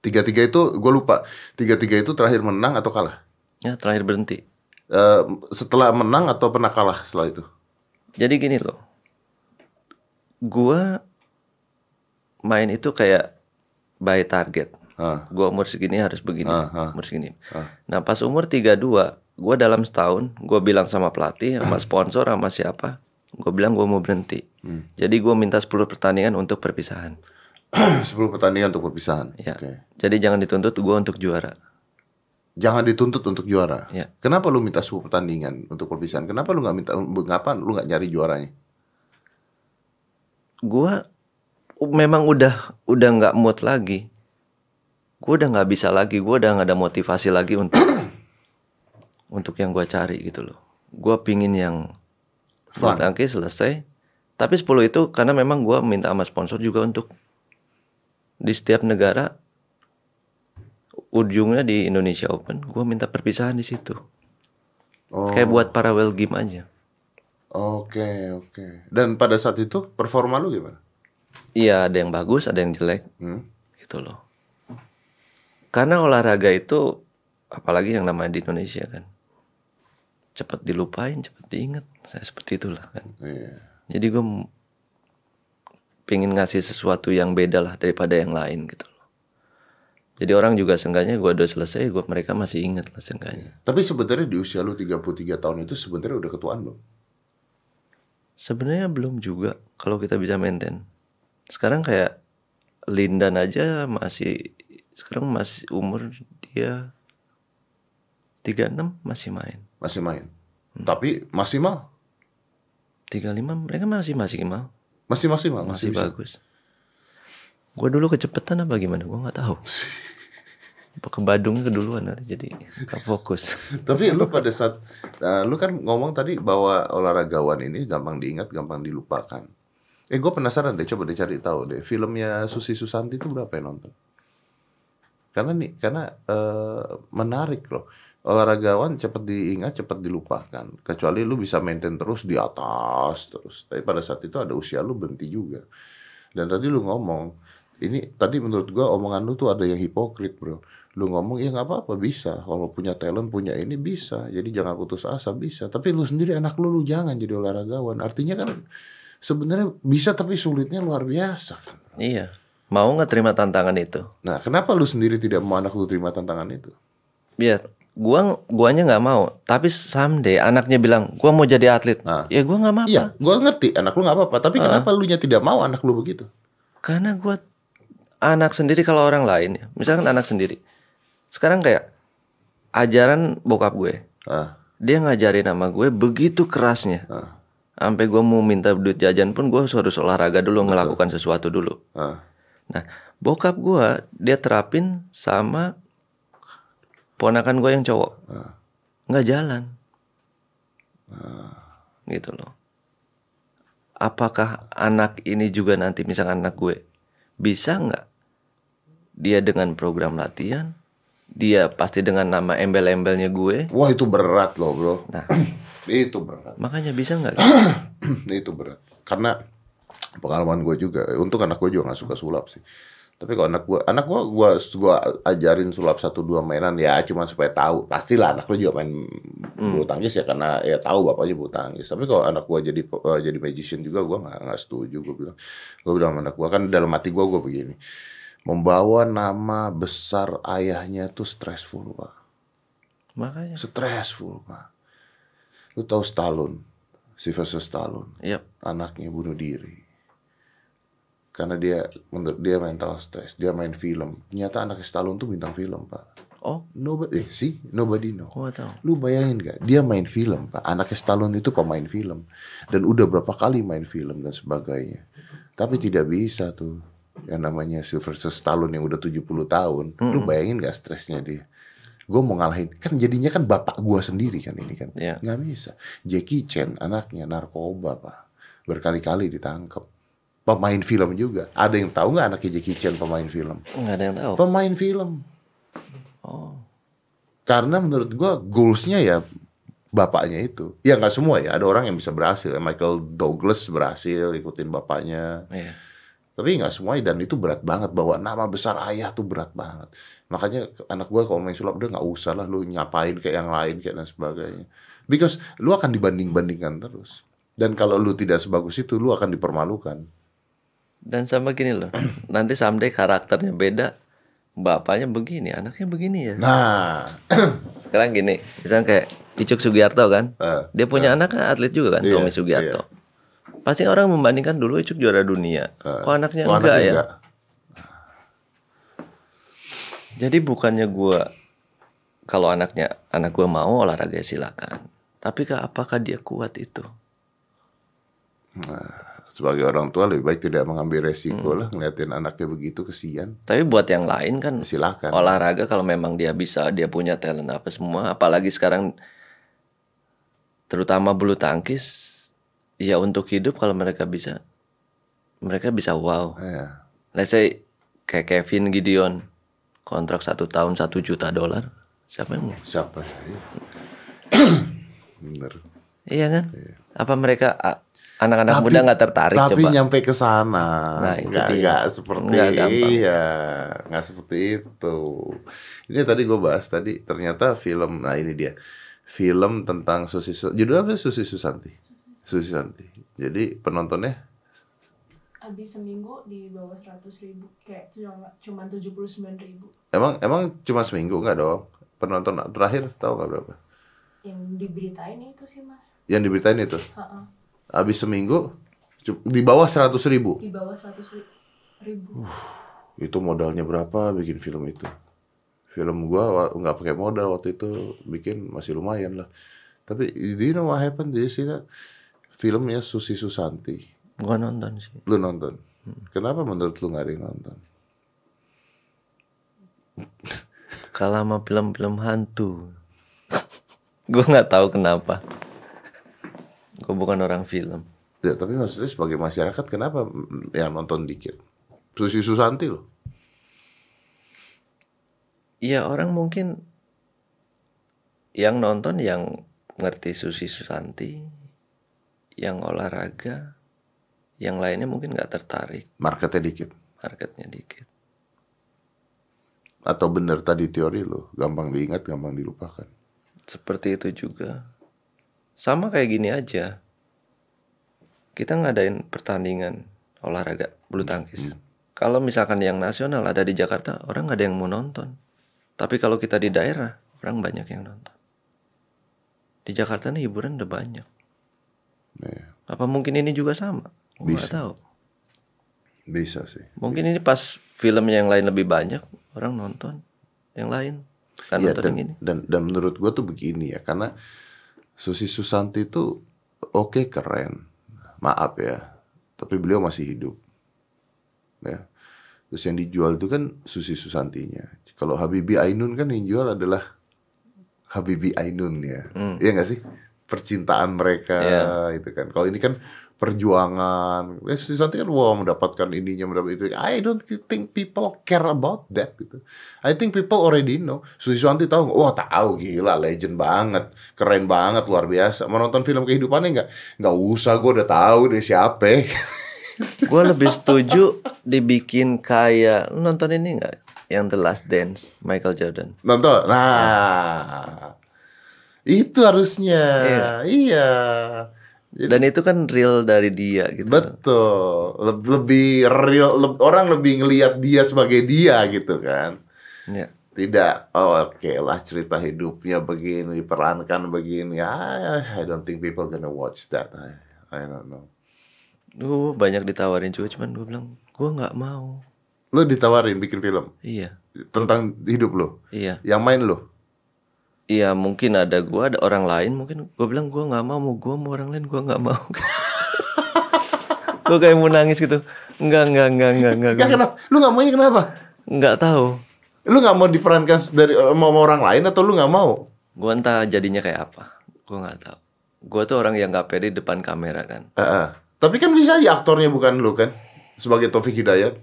tiga tiga itu gue lupa tiga tiga itu terakhir menang atau kalah ya terakhir berhenti Eh, setelah menang atau pernah kalah setelah itu Jadi gini loh, gua main itu kayak by target. ah Gua umur segini harus begini, Ah, ah. umur segini. Ah. Nah pas umur 32, gua dalam setahun, gua bilang sama pelatih, sama sponsor, sama siapa, gua bilang gua mau berhenti. Hmm. Jadi gua minta 10 pertandingan untuk perpisahan. 10 pertandingan untuk perpisahan Ya. Oke. Jadi jangan dituntut gua untuk juara. jangan dituntut untuk juara Ya. kenapa lu minta 10 pertandingan untuk perpisahan kenapa lu nggak minta ngapa lu nggak nyari juaranya Gua memang udah udah nggak mood lagi. Gua udah nggak bisa lagi, gua udah nggak ada motivasi lagi untuk untuk yang gua cari gitu loh. Gua pingin yang Fun. selesai. Tapi 10 itu karena memang gua minta sama sponsor juga untuk di setiap negara ujungnya di Indonesia Open, gua minta perpisahan di situ. oh Kayak buat parallel game aja. oke oke dan pada saat itu performa lu gimana Iya, ada yang bagus, ada yang jelek. hmm? gitu loh. Karena olahraga itu apalagi yang namanya di Indonesia kan cepat dilupain, cepat diingat. Saya seperti itulah kan. iya Jadi gue pengen ngasih sesuatu yang beda lah daripada yang lain gitu loh. Jadi orang juga seenggaknya gue udah selesai, gue mereka masih ingat lah seenggaknya. Tapi sebenarnya di usia lu 33 tahun itu sebenarnya udah ketuaan belum? Sebenarnya belum juga kalau kita bisa maintain. Sekarang kayak Lindan aja masih sekarang masih umur dia 36 masih main. Masih main. Tapi maksimal, 35 mereka masih maksimal, masih masih, masih, bisa. bagus. Gue dulu kecepatan apa gimana? Gue nggak tahu. Apa ke Badungnya keduluan ada jadi nggak fokus. Tapi lu pada saat uh, lu kan ngomong tadi bahwa olahragawan ini gampang diingat, gampang dilupakan. Eh gue penasaran deh, coba deh cari tahu deh. Filmnya Susi Susanti itu berapa yang nonton? Karena nih, karena eh, menarik loh. Olahragawan cepat diingat, cepat dilupakan. Kecuali lu bisa maintain terus di atas terus. Tapi pada saat itu ada usia lu berhenti juga. Dan tadi lu ngomong Ini tadi menurut gua omongan lu tuh ada yang hipokrit, bro. Lu ngomong ya nggak apa-apa bisa. Kalau punya talent punya ini bisa. Jadi jangan putus asa bisa. Tapi lu sendiri anak lu lu jangan jadi olahragawan. Artinya kan sebenarnya bisa tapi sulitnya luar biasa kan. Iya. Mau nggak terima tantangan itu? Nah, kenapa lu sendiri tidak mau anak lu terima tantangan itu? Ya, gua guanya nggak mau. Tapi someday anaknya bilang, gua mau jadi atlet. Nah. Ya gua nggak mau. Iya, gua ngerti anak lu nggak apa-apa. Tapi kenapa lu nya tidak mau anak lu begitu? Karena gua anak sendiri kalau orang lain ya, misalkan anak sendiri. Sekarang kayak ajaran bokap gue, Ah, dia ngajarin sama gue begitu kerasnya. ah, Sampai gue mau minta duit jajan pun gue harus olahraga dulu, ngelakukan sesuatu dulu. ah. Nah, bokap gue dia terapin sama ponakan gue yang cowok, nggak jalan, gitu loh. Apakah anak ini juga nanti misalkan anak gue bisa nggak dia dengan program latihan, dia pasti dengan nama embel-embelnya gue, Wah itu berat loh bro. Nah. itu berat. makanya bisa nggak? itu berat. Karena pengalaman gue juga. Untung anak gue juga nggak suka sulap sih. Tapi kalau anak gue, anak gue, gue, gua ajarin sulap satu dua mainan ya cuma supaya tahu. Pastilah anak lu juga main bulu tangkis ya karena ya tahu bapaknya bulu tangkis. Tapi kalau anak gue jadi eh, jadi magician juga gue nggak nggak setuju. Gue bilang, gue bilang sama anak gue kan dalam hati gue gue begini. Membawa nama besar ayahnya tuh stressful pak. Makanya, Stressful pak. Lu tahu Stallone, Sylvester Stallone, yep. anaknya bunuh diri. Karena dia menurut dia mental stress, dia main film. Ternyata anak Stallone tuh bintang film pak. Oh, Nobody, eh sih, nobody know. gue tahu. Lu bayangin gak? Dia main film, Pak. Anak Stallone itu pemain film. Dan udah berapa kali main film dan sebagainya. Tapi tidak bisa tuh. Yang namanya Sylvester Stallone yang udah 70 tahun. Lu bayangin gak stresnya dia? Gue mau ngalahin. Kan jadinya kan bapak gua sendiri kan ini kan. Iya. Nggak bisa. Jackie Chan anaknya narkoba, Pak. Berkali-kali ditangkap. Pemain film juga. Ada yang tahu nggak anaknya Jackie Chan pemain film? Nggak ada yang tahu. Pemain film. Oh, Karena menurut gua goalsnya ya bapaknya itu. Ya nggak semua ya. Ada orang yang bisa berhasil. Michael Douglas berhasil ikutin bapaknya. iya. Tapi nggak semua dan itu berat banget. Bawa nama besar ayah tuh berat banget. Makanya anak gua kalau main sulap udah nggak usah lah lu nyapain kayak yang lain kayak dan sebagainya. Because lu akan dibanding-bandingkan terus. Dan kalau lu tidak sebagus itu, lu akan dipermalukan. Dan sama gini loh, nanti someday karakternya beda, bapaknya begini, anaknya begini ya. Nah, Sekarang gini, misalnya kayak Icuk Sugiarto kan, Eh, dia punya anak kan atlet juga kan, Iya, Tommy Sugiarto. Pasti orang membandingkan dulu Icuk juara dunia, kok anaknya kalau enggak anaknya ya? enggak. Jadi bukannya gua kalau anaknya anak gua mau olahraga silakan. Tapi apakah dia kuat itu? Sebagai orang tua lebih baik tidak mengambil resiko Hmm. lah ngeliatin anaknya begitu kesian. Tapi buat yang lain kan Silakan. olahraga kalau memang dia bisa, dia punya talent apa semua, apalagi sekarang terutama bulu tangkis, ya untuk hidup kalau mereka bisa, mereka bisa wow. Iya. Let's say kayak Kevin Gideon, kontrak satu tahun satu juta dolar, siapa yang mau? Siapa? Iya. Bener. Iya kan? Apa mereka anak-anak muda nggak tertarik Tapi coba? nyampe ke sana. Nah, itu nggak, nggak seperti Nggak gampang. iya, nggak seperti itu. Ini tadi gue bahas tadi ternyata film. Nah ini dia film tentang Susi. Su- Judul apa? Susi Susanti. Susi Susanti. Jadi penontonnya Abis seminggu di bawah 100 ribu Kayak cuma, cuma 79 ribu emang emang cuma seminggu nggak dong? Penonton terakhir tahu nggak berapa? Yang diberitain itu sih mas Yang diberitain itu. Ha-ha. Habis seminggu di bawah 100 ribu. Di bawah 100 ri- ribu Itu modalnya berapa bikin film itu? Film gua nggak pakai modal waktu itu bikin masih lumayan lah. Tapi do you know what happened? See that? Filmnya Susi Susanti. Gua nonton sih. Lu nonton? Kenapa menurut lu nggak ada yang nonton? Kalau sama film-film hantu, gue nggak tahu kenapa. Gue bukan orang film. Ya, tapi maksudnya sebagai masyarakat kenapa yang nonton dikit? Susi Susanti loh. Ya orang mungkin yang nonton yang ngerti Susi Susanti, yang olahraga, yang lainnya mungkin nggak tertarik. Marketnya dikit. marketnya dikit. Atau bener tadi teori lo, gampang diingat, gampang dilupakan. Seperti itu juga. Sama kayak gini aja. Kita ngadain pertandingan olahraga bulu tangkis. Kalau misalkan yang nasional ada di Jakarta, orang nggak ada yang mau nonton. Tapi kalau kita di daerah, orang banyak yang nonton. Di Jakarta nih hiburan udah banyak. Iya. Apa mungkin ini juga sama? Gua nggak Bisa. tahu. Bisa sih. Mungkin ini pas film yang lain lebih banyak, orang nonton yang lain. Kan Iya nonton dan, yang ini. dan dan menurut gue tuh begini ya karena Susi Susanti itu oke keren. Maaf ya tapi beliau masih hidup. Ya. Terus yang dijual itu kan Susi Susantinya. Kalau Habibie Ainun kan yang jual adalah Habibie Ainun ya Iya nggak sih? Percintaan mereka Iya. itu kan. Kalau ini kan perjuangan. Eh, Susanti kan wow mendapatkan ininya mendapat itu. I don't think people care about that gitu. I think people already know. Susi Susanti tahu nggak? wah tahu gila legend banget keren banget luar biasa. Mau nonton film kehidupannya nggak? Nggak usah gue udah tahu dia siapa. Gue lebih setuju dibikin kayak nonton ini nggak? Yang The Last Dance Michael Jordan. nonton? Nah. Itu harusnya. Iya, Jadi- Dan itu kan real dari dia gitu. betul. Le- lebih real le- orang lebih ngelihat dia sebagai dia gitu kan. Ya. tidak oh, oke lah cerita hidupnya begini diperankan begini. I, I don't think people gonna watch that. I, I don't know. Gue banyak ditawarin juga, cuman gue bilang gue nggak mau. lu ditawarin bikin film? Iya, tentang hidup lu? Iya, yang main lu iya. Mungkin ada gue, ada orang lain. Mungkin gue bilang gue nggak mau, mau gue mau orang lain gue nggak mau. gue kayak mau nangis gitu. Enggak, enggak, enggak, enggak, enggak. ya kenapa lu nggak maunya kenapa Enggak tahu. lu nggak mau diperankan dari mau sama orang lain atau lu nggak mau Gue entah jadinya kayak apa. Gue nggak tahu. Gue tuh orang yang nggak pede depan kamera kan. Eh, eh. tapi kan bisa aja aktornya bukan lu kan sebagai Taufik Hidayat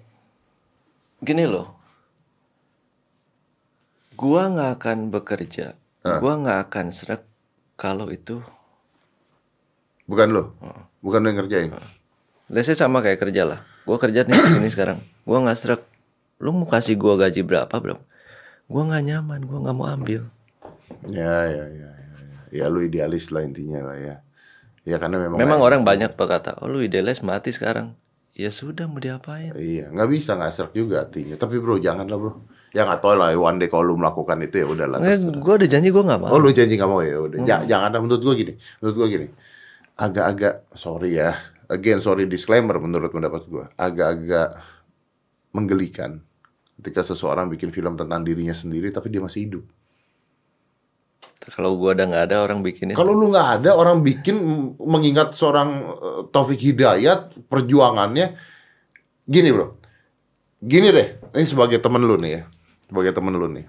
Gini loh. Gua nggak akan bekerja. Ah. Gua nggak akan serak kalau itu. bukan lu bukan lu yang ngerjain Let's say sama kayak kerja lah. Gua kerja nih segini sekarang. Gua nggak serak. Lu mau kasih gua gaji berapa berapa? Gua nggak nyaman. Gua nggak mau ambil. Ya, ya, ya, ya, ya. Lu idealis lah intinya lah ya. Ya karena memang Memang orang banyak berkata, oh lu idealis mati sekarang. Ya sudah mau diapain? Iya, nggak bisa nggak serak juga artinya. Tapi bro, janganlah bro. Ya nggak tahu lah, one day kalau lu melakukan itu ya udahlah. Nggak, gua udah janji gua nggak mau. Oh lu janji nggak mau ya udah. Ja- jangan dah menurut gua gini. Menurut gua gini. Agak-agak sorry ya. Again sorry disclaimer menurut pendapat gua. Agak-agak menggelikan ketika seseorang bikin film tentang dirinya sendiri tapi dia masih hidup. Kalau gua udah nggak ada orang bikinin. Kalau lu nggak ada orang bikin mengingat seorang eh, Taufik Hidayat perjuangannya gini bro, gini deh, ini sebagai temen lu nih ya, sebagai temen lu nih.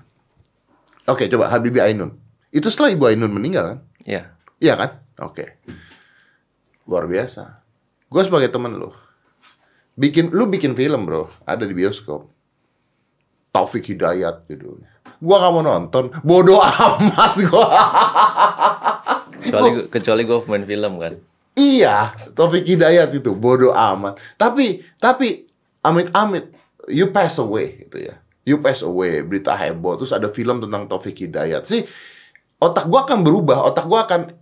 Oke coba Habibie Ainun, itu setelah Ibu Ainun meninggal kan? Ya. Iya kan? Oke, luar biasa. Gue sebagai temen lu, bikin lu bikin film bro, ada di bioskop. Taufik Hidayat judulnya. Gua nggak mau nonton, bodoh amat gua. Kecuali kecuali gua main film kan. Iya, Taufik Hidayat itu bodoh amat. Tapi tapi amit-amit you pass away gitu ya. You pass away, berita heboh. Terus ada film tentang Taufik Hidayat. Sih otak gua akan berubah, otak gua akan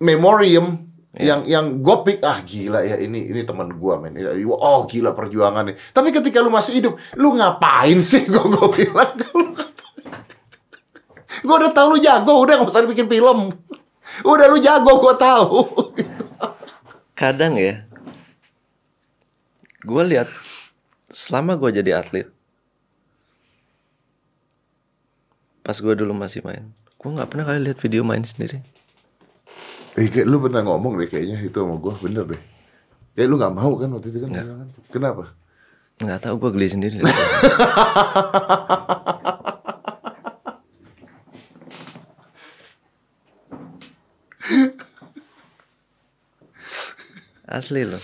memorium yang yang gue pik ah gila ya ini ini teman gua men. Ini- oh gila perjuangannya. Tapi ketika lu masih hidup lu ngapain sih gua gua bilang gua udah tahu lu jago udah nggak usah bikin film. Udah lu jago gua tahu. Kadang ya gue lihat selama gue jadi atlet pas gue dulu masih main gue nggak pernah kali lihat video main sendiri Eh, kayak lu pernah ngomong deh kayaknya itu sama gua bener deh. Kayak lu nggak mau kan waktu itu kan? bilang kan? Kenapa? nggak tahu gue geli sendiri asli loh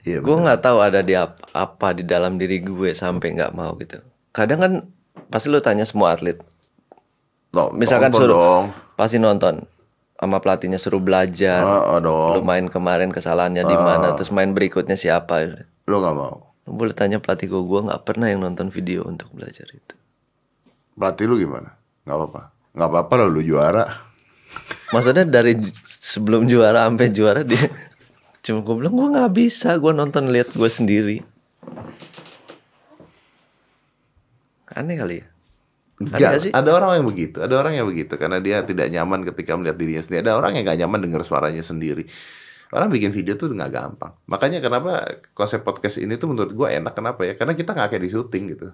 Iya. gue nggak tahu ada di apa, apa di dalam diri gue sampai nggak mau gitu kadang kan pasti lu tanya semua atlet No, misalkan nonton suruh dong. pasti nonton sama pelatihnya suruh belajar Ah, ah, lu main kemarin kesalahannya di mana terus main berikutnya siapa Lu nggak mau. Lu boleh tanya pelatih gue, gue nggak pernah yang nonton video untuk belajar itu. Pelatih lu gimana? Nggak apa-apa. Nggak apa-apa lah lu juara. Maksudnya dari sebelum juara sampai juara dia cuma gue bilang gue nggak bisa, gue nonton lihat gue sendiri. Aneh kali ya. Nggak sih? ada orang yang begitu, ada orang yang begitu karena dia tidak nyaman ketika melihat dirinya sendiri. Ada orang yang nggak nyaman dengar suaranya sendiri. Orang bikin video tuh nggak gampang. Makanya kenapa konsep podcast ini tuh menurut gue enak kenapa ya? Karena kita nggak kayak di syuting gitu.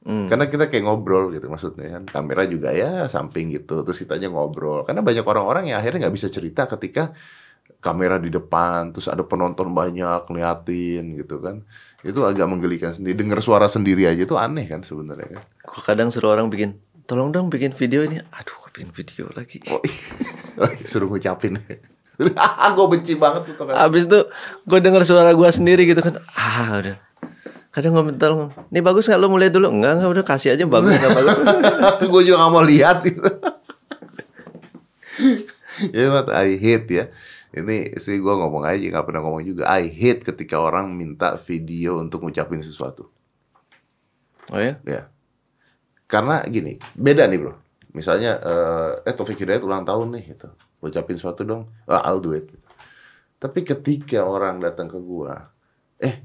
Hmm. Karena kita kayak ngobrol gitu maksudnya kan. Kamera juga ya samping gitu. Terus kita aja ngobrol. Karena banyak orang-orang yang akhirnya nggak bisa cerita ketika kamera di depan. Terus ada penonton banyak ngeliatin gitu kan. Itu agak menggelikan sendiri. Dengar suara sendiri aja itu aneh kan sebenarnya kan. Gue kadang suruh orang bikin, tolong dong bikin video ini. Aduh, gue bikin video lagi. Oh, suruh ngucapin. gue benci banget tuh kan. Abis itu gue denger suara gue sendiri gitu kan. Ah udah. Kadang gue minta tolong. Ini bagus nggak lo mulai dulu? Enggak enggak udah kasih aja bagus nggak bagus. gue juga gak mau lihat gitu. ya what I hate ya. Ini sih gue ngomong aja nggak pernah ngomong juga. I hate ketika orang minta video untuk ngucapin sesuatu. Oh ya? Ya. Karena gini, beda nih bro. Misalnya, eh, eh Taufik Hidayat ulang tahun nih gitu. Ucapin sesuatu dong. Ah, I'll do it. Tapi ketika orang datang ke gua, eh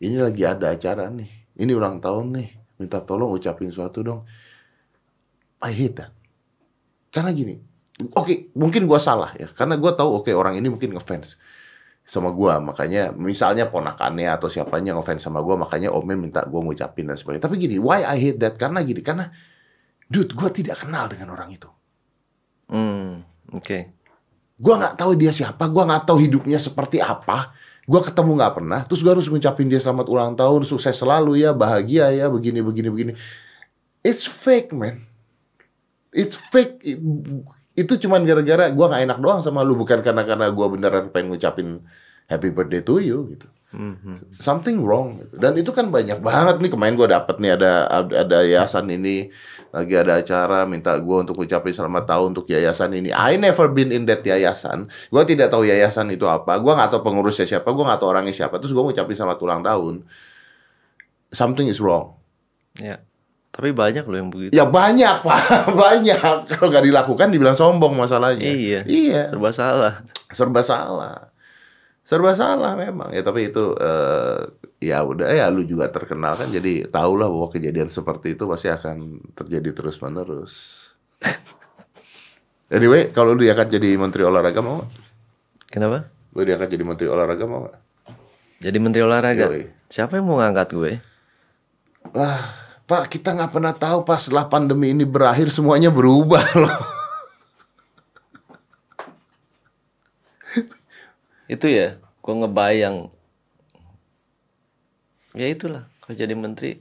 ini lagi ada acara nih. Ini ulang tahun nih. Minta tolong ucapin sesuatu dong. I hate that. Karena gini, oke mungkin gua salah ya. Karena gua tahu oke orang ini mungkin ngefans sama gua. Makanya misalnya ponakannya atau siapanya ngefans sama gua makanya omnya minta gua ngucapin dan sebagainya. Tapi gini why I hate that? Karena gini karena dude gua tidak kenal dengan orang itu. Hmm, oke. gua nggak tahu dia siapa gua nggak tahu hidupnya seperti apa. Gua ketemu nggak pernah terus gua harus ngucapin dia selamat ulang tahun sukses selalu ya bahagia ya begini begini begini. It's fake man. It's fake. It- itu cuman gara-gara gua nggak enak doang sama lu bukan karena karena gua beneran pengen ngucapin happy birthday to you gitu. Mhm. something wrong gitu. dan itu kan banyak banget nih kemarin gue dapet nih ada ada yayasan ini lagi ada acara minta gue untuk ucapin selamat tahun untuk yayasan ini. I never been in that yayasan. Gue tidak tahu yayasan itu apa. Gue nggak tahu pengurusnya siapa gue nggak tahu orangnya siapa. Terus gue ngucapin selamat ulang tahun. Something is wrong. Ya. Tapi banyak loh yang begitu. ya banyak pak banyak kalau nggak dilakukan dibilang sombong masalahnya Iya. iya Serba salah. serba salah serba salah memang ya tapi itu eh, ya udah ya lu juga terkenal kan jadi tahulah bahwa kejadian seperti itu pasti akan terjadi terus menerus anyway kalau lu diangkat jadi menteri olahraga mau? Kenapa? lu diangkat jadi menteri olahraga mau nggak? Jadi menteri olahraga. Yoi. Siapa yang mau ngangkat gue? lah pak kita nggak pernah tahu pas setelah pandemi ini berakhir semuanya berubah loh. Itu ya, gue ngebayang. Ya itulah, kalau jadi menteri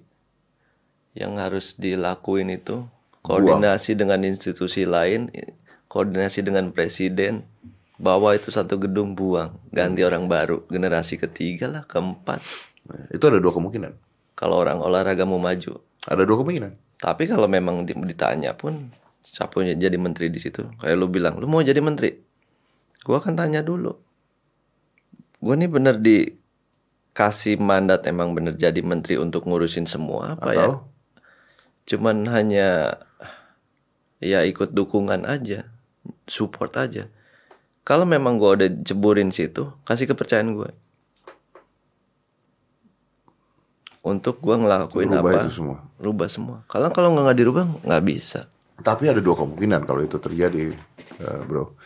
yang harus dilakuin itu. Koordinasi dengan institusi lain, koordinasi dengan presiden, bawa itu satu gedung buang, ganti orang baru, generasi ketiga lah, keempat. Nah, itu ada dua kemungkinan. Kalau orang olahraga mau maju, ada dua kemungkinan tapi kalau memang di- ditanya pun siapa yang jadi menteri di situ? Kayak lu bilang, lu mau jadi menteri? Gua akan tanya dulu. Gua nih bener dikasih mandat emang bener jadi menteri untuk ngurusin semua apa ya? atau Cuman hanya ya ikut dukungan aja, support aja. Kalau memang gua udah jeburin situ, kasih kepercayaan gue. Untuk gua ngelakuin Rubah apa? itu semua. Rubah semua. Kalau kalau nggak dirubah nggak bisa. Tapi ada dua kemungkinan kalau itu terjadi, eh, bro.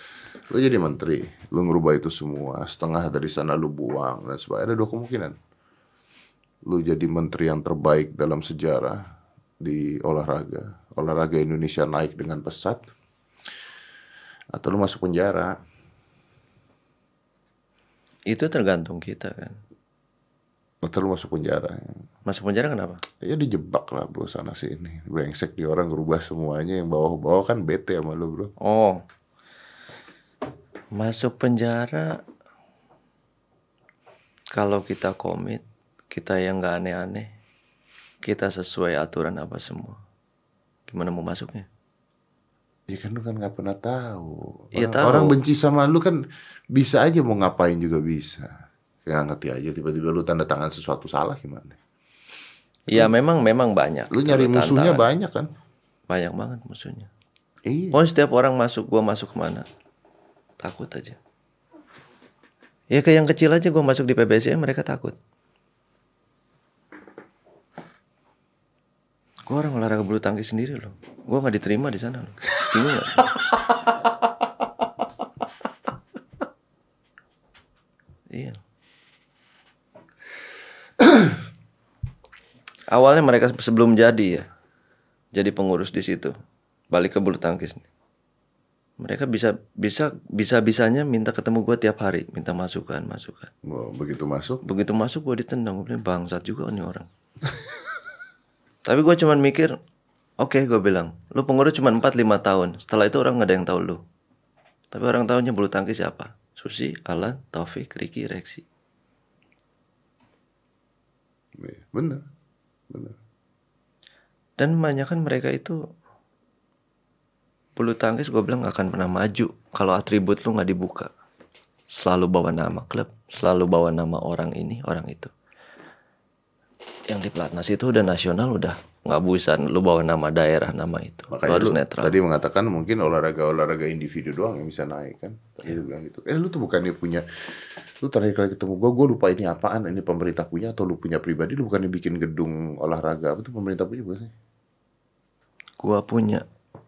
Lu jadi menteri, lu ngerubah itu semua, setengah dari sana lu buang dan sebagainya. Ada dua kemungkinan. Lu jadi menteri yang terbaik dalam sejarah di olahraga, olahraga Indonesia naik dengan pesat, atau lu masuk penjara. Itu tergantung kita kan. Atau lu masuk penjara. Masuk penjara kenapa? Ya dijebak lah bro sana sini. Brengsek di orang ngerubah semuanya yang bawah-bawah kan bete sama lu bro. Oh. Masuk penjara kalau kita komit, kita yang nggak aneh-aneh, kita sesuai aturan apa semua. Gimana mau masuknya? Ya kan lu kan nggak pernah tahu. Iya, Orang, tahu. orang benci sama lu kan bisa aja mau ngapain juga bisa. Nggak ngerti aja tiba-tiba lu tanda tangan sesuatu salah gimana? Ya memang memang banyak. Lu nyari musuhnya tantangan. banyak kan? Banyak banget musuhnya. Iya. Pokoknya setiap orang masuk, gua masuk ke mana? Takut aja. Ya kayak yang kecil aja gua masuk di PBSM mereka takut. Gua orang olahraga bulu tangkis sendiri loh. Gua nggak diterima di sana loh. Bingung gak sih? iya. Awalnya mereka sebelum jadi ya, jadi pengurus di situ, balik ke bulu tangkis. Mereka bisa bisa bisa bisanya minta ketemu gua tiap hari, minta masukan masukan. Wah, begitu masuk, Begitu masuk gue ditendang, gue bangsat juga nih orang. Tapi gue cuman mikir, oke gue bilang, lu pengurus cuma 4-5 tahun. Setelah itu orang nggak ada yang tahu lu. Tapi orang tahunya bulu tangkis siapa? Susi, Alan, Taufik, Ricky, Reksi. Iya, bener, bener. Dan kebanyakan mereka itu bulu tangkis gue bilang gak akan pernah maju kalau atribut lu nggak dibuka. Selalu bawa nama klub, selalu bawa nama orang ini, orang itu. Yang di pelatnas itu udah nasional udah nggak bisa lu bawa nama daerah nama itu. Lu Makanya harus netral. tadi mengatakan mungkin olahraga-olahraga individu doang yang bisa naik kan. Tadi lu bilang gitu. Eh lu tuh bukannya punya lu terakhir kali ketemu gua, gua lupa ini apaan, ini pemerintah punya atau lu punya pribadi, lu bukannya bikin gedung olahraga, apa tuh pemerintah punya bukan sih? Gua punya,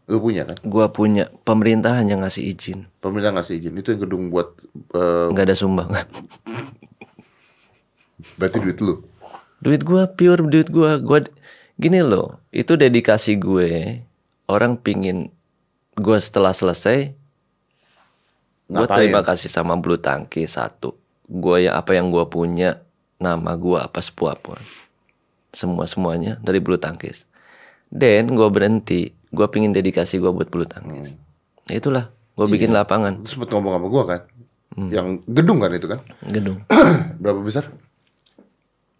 Lu punya kan? gua punya pemerintah hanya ngasih izin, Pemerintah ngasih izin, itu yang gedung buat eh, nggak ada sumbangan. berarti duit lu. Duit gua pure duit gua. Gua gini loh itu dedikasi gue. Orang pingin gua setelah selesai gua Ngapain? terima kasih sama bulu tangkis satu. Gua ya apa yang gua punya nama gua apa sepuapun semua semuanya dari bulu tangkis. Dan gua berhenti. Gua pingin dedikasi gua buat bulu tangkis. Itulah gua bikin lapangan. Sempet ngomong sama gua kan? Hmm. Yang gedung kan itu kan? gedung. Berapa besar?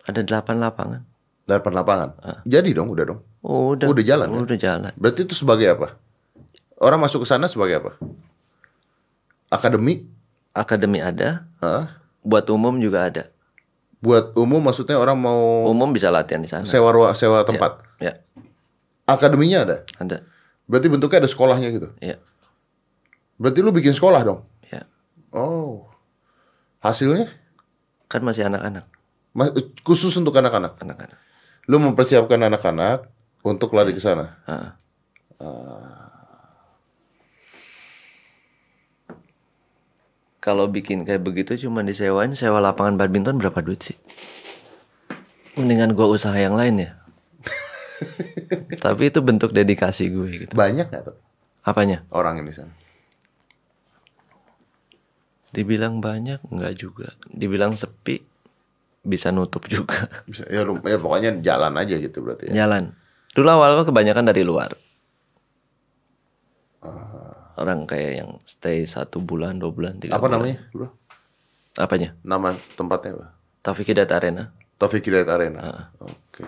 Ada delapan lapangan Delapan lapangan. Jadi dong, udah dong. oh, udah Udah jalan, kan? udah jalan Berarti itu sebagai apa? Orang masuk ke sana sebagai apa? Akademi? akademi ada Hah? buat umum juga ada Buat umum maksudnya orang mau umum bisa latihan di sana sewa ruang, sewa tempat. ya Akademinya ada. ada Berarti bentuknya ada sekolahnya gitu. ya Berarti lu bikin sekolah dong. ya Oh. Hasilnya kan masih anak-anak khusus untuk anak-anak. anak-anak Lu mempersiapkan anak-anak untuk lari ke sana. Ah. kalau bikin kayak begitu cuma disewain sewa lapangan badminton berapa duit sih mendingan gua usaha yang lain ya tapi itu bentuk dedikasi gue gitu Banyak nggak tuh apanya orang yang di sana? dibilang banyak nggak juga dibilang sepi bisa nutup juga Bisa, ya, ya pokoknya jalan aja gitu berarti ya. jalan dulu awal kebanyakan dari luar orang kayak yang stay satu bulan dua bulan tiga Apa bulan. namanya, bro? apanya Nama tempatnya apa? Taufik Hidayat Arena Taufik Hidayat Arena. Oke.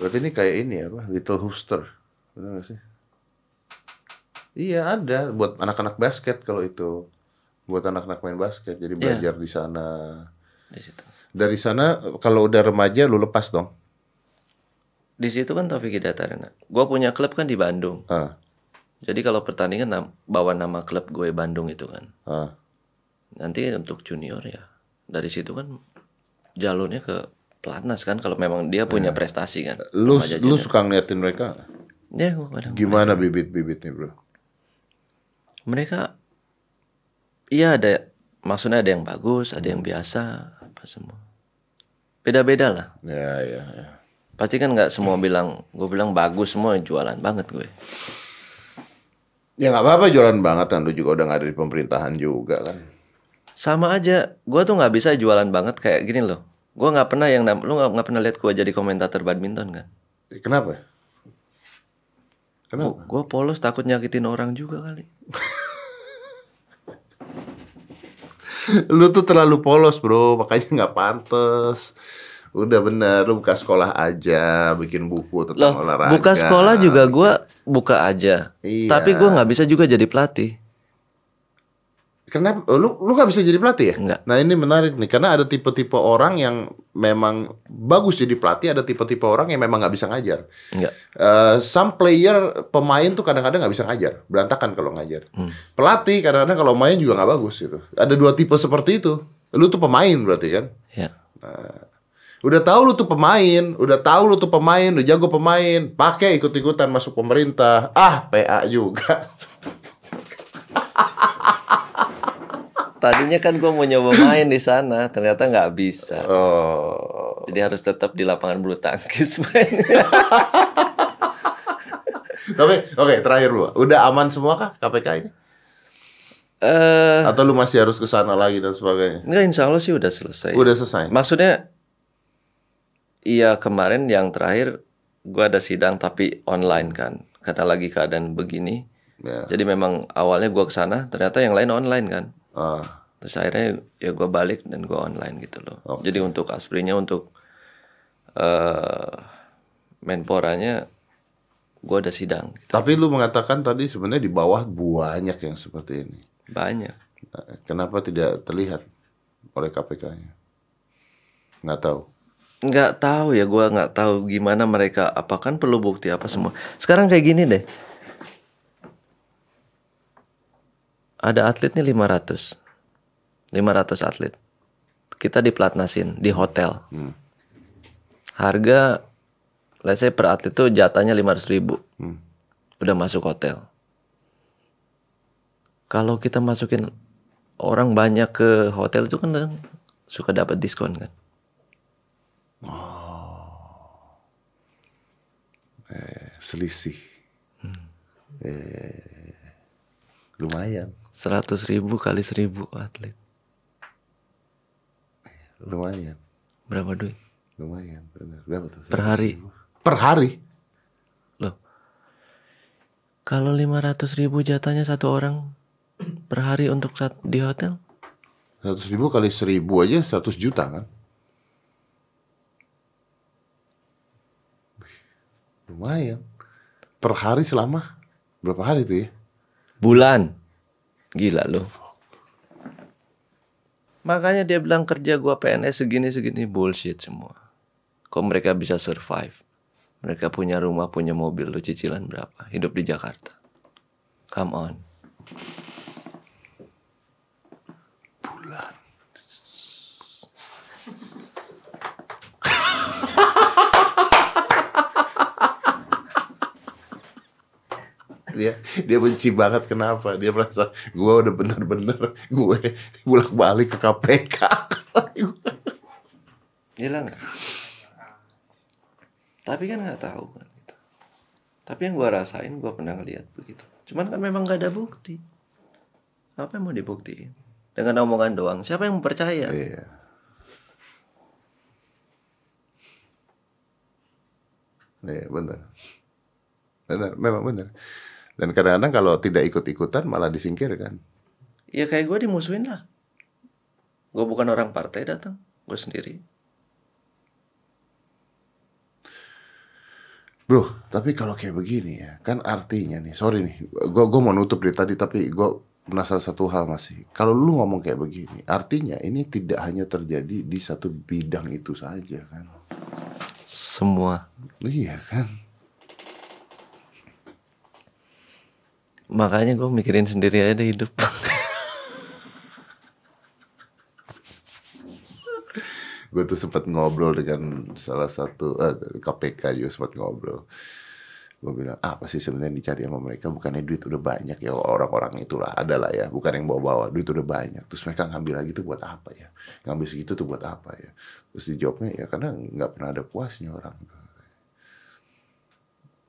Berarti ini kayak ini ya, apa? Little Hooster. Benar gak sih? Iya ada buat anak-anak basket kalau itu. Buat anak-anak main basket. Jadi belajar di sana. di situ Dari sana kalau udah remaja lu lepas dong. di situ kan Taufik Hidayat Arena gue punya klub kan di Bandung. Ah, jadi kalau pertandingan nam- bawa nama klub gue Bandung itu kan. Ah. nanti untuk junior ya. Dari situ kan jalurnya ke pelatnas kan kalau memang dia punya prestasi kan. Lu lu suka ngeliatin mereka? ya gue kadang Gimana bibit-bibitnya, Bro? mereka iya ada maksudnya ada yang bagus ada yang biasa apa semua beda-beda lah Ya, ya, ya. pasti kan nggak semua bilang gue bilang bagus semua jualan banget gue Ya nggak apa-apa jualan banget kan lu juga udah nggak ada di pemerintahan juga kan. sama aja gue tuh nggak bisa jualan banget kayak gini loh gue nggak pernah yang lu nggak nggak pernah lihat gue jadi komentator badminton kan Eh, Kenapa? Kenapa? gue polos takut nyakitin orang juga kali lu tuh terlalu polos bro, makanya nggak pantes. Udah bener, lu buka sekolah aja, bikin buku loh tentang olahraga. buka sekolah juga gue buka aja Iya. tapi gue nggak bisa juga jadi pelatih Kenapa? Oh, Lu lu nggak bisa jadi pelatih ya? Nggak. Nah ini menarik nih karena ada tipe-tipe orang yang memang bagus jadi pelatih, ada tipe-tipe orang yang memang nggak bisa ngajar. Enggak. Eh, some player pemain tuh kadang-kadang nggak bisa ngajar, berantakan kalau ngajar. Hmm. Pelatih kadang-kadang kalau main juga nggak bagus gitu. Ada dua tipe seperti itu. Lu tuh pemain berarti kan? Ya. Udah tahu lu tuh pemain, udah tahu lu tuh pemain, udah jago pemain, pakai ikut-ikutan masuk pemerintah. Ah, PA juga. Tadinya kan gue mau nyoba main di sana, ternyata nggak bisa. Oh. Jadi harus tetap di lapangan bulu tangkis main. Tapi oke, terakhir lu. Udah aman semua kah KPK ini? Eh, Atau lu masih harus ke sana lagi dan sebagainya? enggak insya Allah sih udah selesai. Udah selesai. Maksudnya, iya kemarin yang terakhir gue ada sidang tapi online kan, karena lagi keadaan begini. Ya. Jadi memang awalnya gue ke sana, ternyata yang lain online kan. Ah, Terus akhirnya ya gue balik dan gue online gitu loh. Oke. Jadi untuk asprinya untuk eh menporanya gue ada sidang. Gitu. tapi lu mengatakan tadi sebenarnya di bawah banyak yang seperti ini. Banyak. Nah, Kenapa tidak terlihat oleh KPK-nya? Nggak tahu. nggak tahu ya gue nggak tahu gimana mereka apa kan perlu bukti apa semua sekarang kayak gini deh ada atlet nih 500 500 atlet. Kita diplatnasin di hotel. Harga let's say per atlet tuh jatahnya 500 ribu. Udah masuk hotel. Kalau kita masukin orang banyak ke hotel itu kan suka dapat diskon kan? Selisih. Eh, lumayan, 100 ribu kali 1000 atlet lumayan, berapa duit lumayan. Benar. Berapa tuh? per hari Per hari? loh kalau 500 ribu jatahnya satu orang per hari untuk sat- di hotel 100 ribu kali 1000 aja 100 juta kan? Lumayan. Per hari selama berapa hari tuh ya? bulan gila loh makanya dia bilang kerja gua PNS segini segini. Bullshit semua. Kok mereka bisa survive? Mereka punya rumah punya mobil lo cicilan berapa? Hidup di Jakarta. Come on Dia dia benci banget kenapa? Dia merasa gue udah bener-bener gue bolak-balik ke KPK. Gila nggak? Tapi kan nggak tahu kan gitu. Tapi yang gua rasain gua pernah ngeliat begitu. Cuman kan memang nggak ada bukti. Apa yang mau dibuktiin? Dengan omongan doang. Siapa yang percaya? Iya. Iya benar. Benar, memang benar. Dan kadang-kadang kalau tidak ikut-ikutan malah disingkirkan. Ya kayak gua dimusuhin lah. Gua bukan orang partai datang. Gue sendiri. Bro, tapi kalau kayak begini ya, kan artinya nih, sorry nih, gua mau nutup dari tadi, tapi gua penasaran satu hal masih. Kalau lu ngomong kayak begini, artinya ini tidak hanya terjadi di satu bidang itu saja kan? Semua. Iya kan? Makanya gue mikirin sendiri aja deh hidup. gue tuh sempat ngobrol dengan salah satu eh, KPK juga sempat ngobrol. Gue bilang apa sih sebenarnya dicari sama mereka? Bukannya duit udah banyak ya orang-orang itulah adalah ya. Bukan yang bawa-bawa duit udah banyak. Terus mereka ngambil lagi tuh buat apa ya? Ngambil segitu tuh buat apa ya? Terus dijawabnya ya karena nggak pernah ada puasnya orang tuh.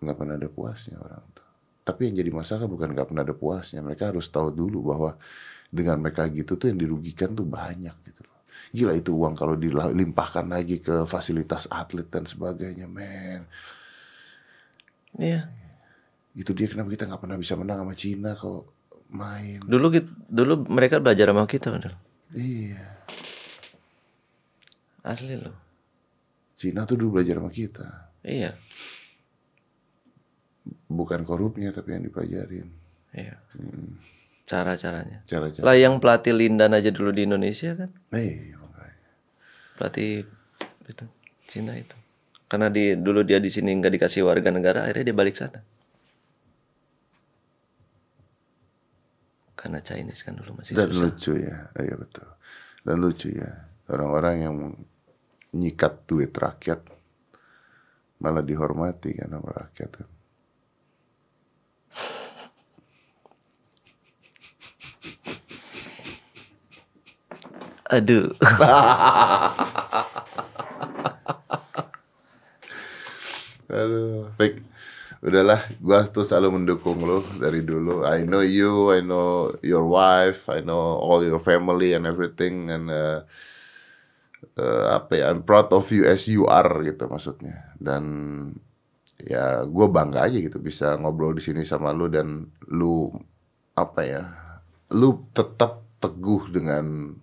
Nggak pernah ada puasnya orang tuh tapi yang jadi masalah bukan nggak pernah ada puasnya mereka harus tahu dulu bahwa dengan mereka gitu tuh yang dirugikan tuh banyak gitu loh gila itu uang kalau dilimpahkan lagi ke fasilitas atlet dan sebagainya men Iya. itu dia kenapa kita nggak pernah bisa menang sama Cina kok main Dulu git- dulu mereka belajar sama kita bener. iya Asli loh. Cina tuh dulu belajar sama kita Iya. Bukan korupnya tapi yang dipelajarin Iya. cara-caranya. Cara-cara. Lah yang pelatih Lindan aja dulu di Indonesia kan, Eh, makanya. pelatih itu Cina itu. Karena di dulu dia di sini nggak dikasih warga negara, akhirnya dia balik sana. Karena Chinese kan dulu masih Dan susah. lucu ya, iya betul. Dan lucu ya, orang-orang yang nyikat duit rakyat malah dihormati sama rakyat kan. Aduh. Aduh, Fik. Udahlah, gua tuh selalu mendukung lo dari dulu. I know you, I know your wife, I know all your family and everything and uh, uh, apa ya, I'm proud of you as you are gitu maksudnya. Dan ya gue bangga aja gitu bisa ngobrol di sini sama lu dan lu apa ya, lu tetap teguh dengan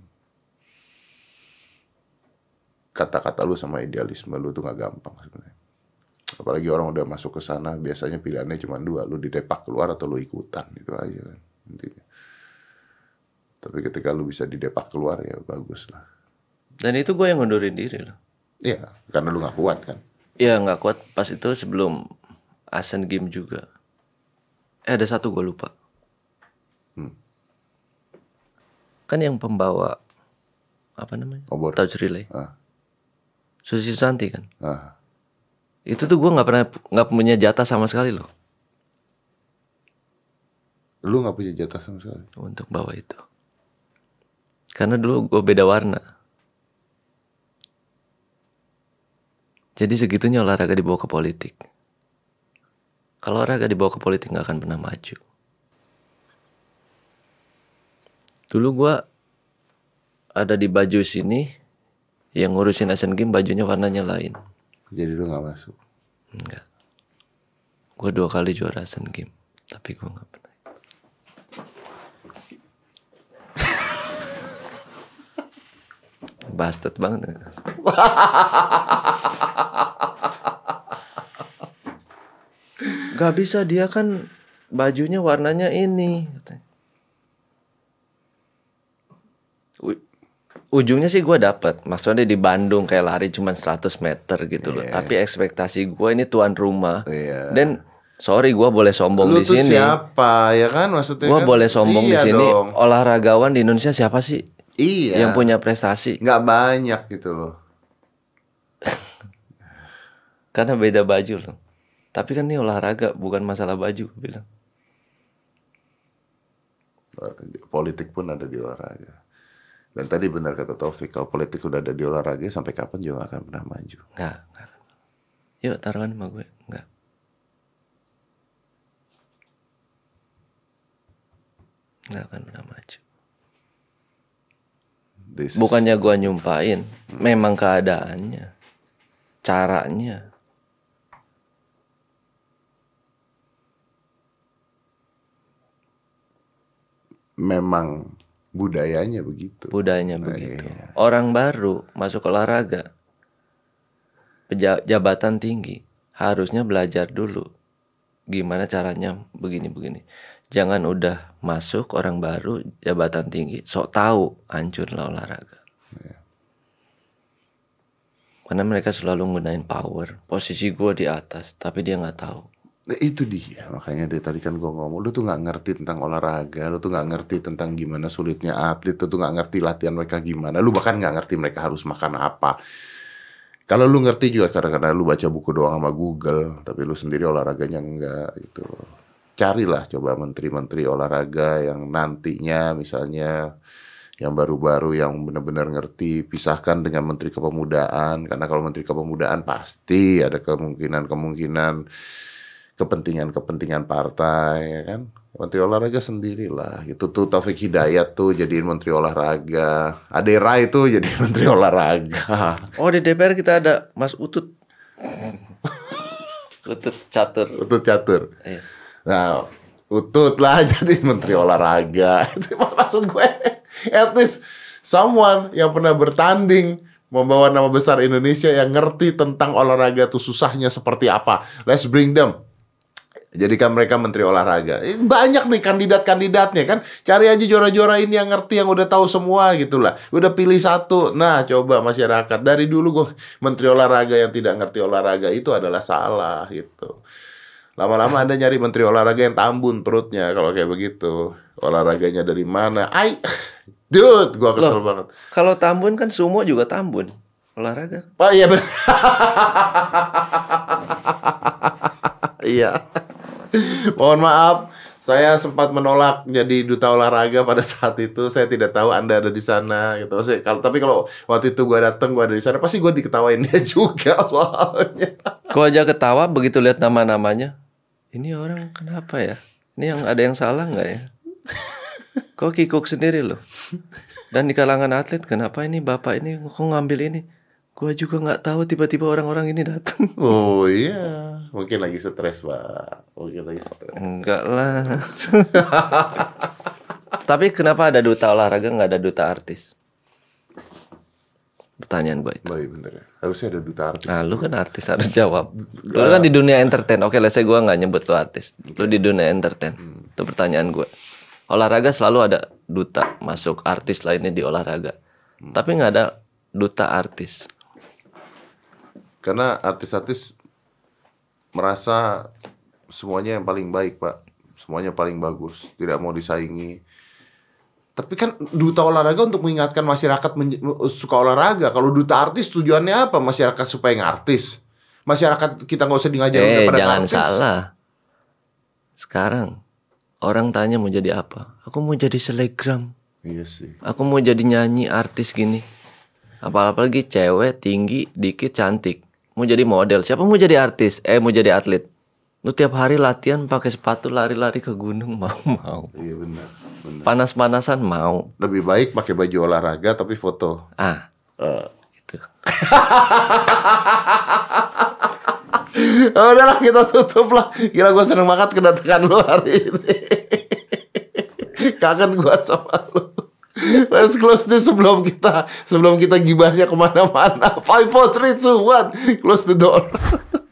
kata-kata lu sama idealisme lu tuh nggak gampang sebenarnya. Apalagi orang udah masuk ke sana, biasanya pilihannya cuma dua, lu didepak keluar atau lu ikutan itu aja kan intinya. Tapi ketika lu bisa didepak keluar ya bagus lah. Dan itu gue yang ngundurin diri loh. Iya, karena lu nggak kuat kan. Ya nggak kuat pas itu sebelum Asian Game juga. Eh ada satu gue lupa. Hmm. Kan yang pembawa apa namanya? Obor. Touch relay. Ah, Susi Susanti kan. ah. Itu tuh gue nggak pernah nggak punya jatah sama sekali loh Lu nggak punya jatah sama sekali. untuk bawa itu. Karena dulu gue beda warna. Jadi segitunya olahraga dibawa ke politik. Kalau olahraga dibawa ke politik nggak akan pernah maju. Dulu gue ada di baju sini yang ngurusin Asian Games bajunya warnanya lain. Jadi lu nggak masuk. Enggak. Gue dua kali juara Asian Games, tapi gue nggak pernah. Bastard banget. Gak bisa dia kan bajunya warnanya ini. U- Ujungnya sih gue dapet Maksudnya di Bandung kayak lari cuma 100 meter gitu loh Tapi ekspektasi gue ini tuan rumah Iya. Dan sorry gue boleh sombong Lu di tuh sini siapa ya kan maksudnya Gue kan? boleh sombong Iya di sini dong. Olahragawan di Indonesia siapa sih Iya. Yang punya prestasi nggak banyak gitu loh. Karena beda baju loh Tapi kan ini olahraga bukan masalah baju gue bilang Politik pun ada di olahraga. Dan tadi benar kata Taufik, kalau politik udah ada di olahraga sampai kapan juga akan pernah maju. Enggak, enggak. Yuk taruhan sama gue Enggak Enggak akan pernah maju This Bukannya gua nyumpain, memang keadaannya, caranya. Memang budayanya begitu. Budayanya begitu. Orang baru masuk olahraga, jabatan tinggi, harusnya belajar dulu gimana caranya begini-begini. Jangan udah masuk orang baru jabatan tinggi, sok tahu hancurlah olahraga. Karena mereka selalu gunain power, posisi gua di atas, tapi dia nggak tahu. Nah, itu dia. Makanya dari tadi kan gue ngomong lu tuh nggak ngerti tentang olahraga lu tuh nggak ngerti tentang gimana sulitnya atlet lu tuh nggak ngerti latihan mereka gimana. Lu bahkan nggak ngerti mereka harus makan apa. Kalau lu ngerti juga kadang-kadang lu baca buku doang sama Google tapi lu sendiri olahraganya enggak gitu. Carilah coba menteri-menteri olahraga yang nantinya misalnya yang baru-baru yang benar-benar ngerti pisahkan dengan menteri kepemudaan. Karena kalau menteri kepemudaan pasti ada kemungkinan-kemungkinan kepentingan-kepentingan partai ya kan? Menteri olahraga sendirilah itu tuh Taufik Hidayat tuh jadiin menteri olahraga. Ade Rai tuh jadi menteri olahraga. Oh di DPR kita ada Mas Utut. Utut catur. Utut catur. Iya. nah Utut lah jadi menteri olahraga. Itu maksud gue at least someone yang pernah bertanding membawa nama besar Indonesia yang ngerti tentang olahraga tuh susahnya seperti apa. Let's bring them Jadikan mereka menteri olahraga. Eh, Banyak nih kandidat-kandidatnya kan. Cari aja juara-juara ini yang ngerti, yang udah tahu semua gitu lah. Udah pilih satu. Nah, coba masyarakat. Dari dulu gue menteri olahraga yang tidak ngerti olahraga itu adalah salah gitu. Lama-lama Anda nyari menteri olahraga yang tambun perutnya kalau kayak begitu. Olahraganya dari mana? Ai, dude, gua kesel Loh. banget. Kalau Tambun kan sumo juga Tambun. Olahraga. Oh iya benar. Iya. Mohon maaf, saya sempat menolak jadi duta olahraga pada saat itu. Saya tidak tahu Anda ada di sana gitu. Saya, kalau tapi kalau waktu itu gua datang, gua ada di sana, pasti gua diketawain dia juga soalnya. Gua aja ketawa begitu lihat nama-namanya. Ini orang kenapa ya? Ini yang ada yang salah nggak ya? Kok kikuk sendiri loh. Dan di kalangan atlet kenapa ini bapak ini kok ngambil ini? Gua juga nggak tahu tiba-tiba orang-orang ini datang. Oh iya, mungkin lagi stres, Pak. Mungkin lagi stres. Enggak lah. Tapi kenapa ada duta olahraga nggak ada duta artis? Pertanyaan gue itu. Baik bener ya. Harusnya ada duta artis. Nah, lu kan artis harus jawab. Lu kan di dunia entertain. Oke, let's say gue nggak nyebut lu artis. Lu di dunia entertain. Itu pertanyaan gue. Olahraga selalu ada duta masuk artis lainnya di olahraga. Tapi nggak ada duta artis. Karena artis-artis merasa semuanya yang paling baik, Pak. Semuanya paling bagus, tidak mau disaingi. Tapi kan duta olahraga untuk mengingatkan masyarakat menj- suka olahraga. Kalau duta artis tujuannya apa? Masyarakat supaya ngartis. Masyarakat kita nggak usah ngajarin Eh, kepada jangan artis. salah. Sekarang orang tanya mau jadi apa? Aku mau jadi selebgram. Iya sih. Aku mau jadi nyanyi artis gini. Apalagi cewek tinggi, dikit cantik. Mau jadi model. Siapa mau jadi artis? Eh mau jadi atlet. Lu tiap hari latihan pakai sepatu lari-lari ke gunung mau mau. Iya benar. benar. Panas-panasan mau. Lebih baik pakai baju olahraga tapi foto. Ah, Eh. itu. Oh, udahlah kita tutup lah. Gila gue seneng banget kedatangan lu hari ini. Kangen gue sama lu. Let's close this sebelum kita sebelum kita gibahnya ke mana-mana. Five, four, three, two, one. Close the door.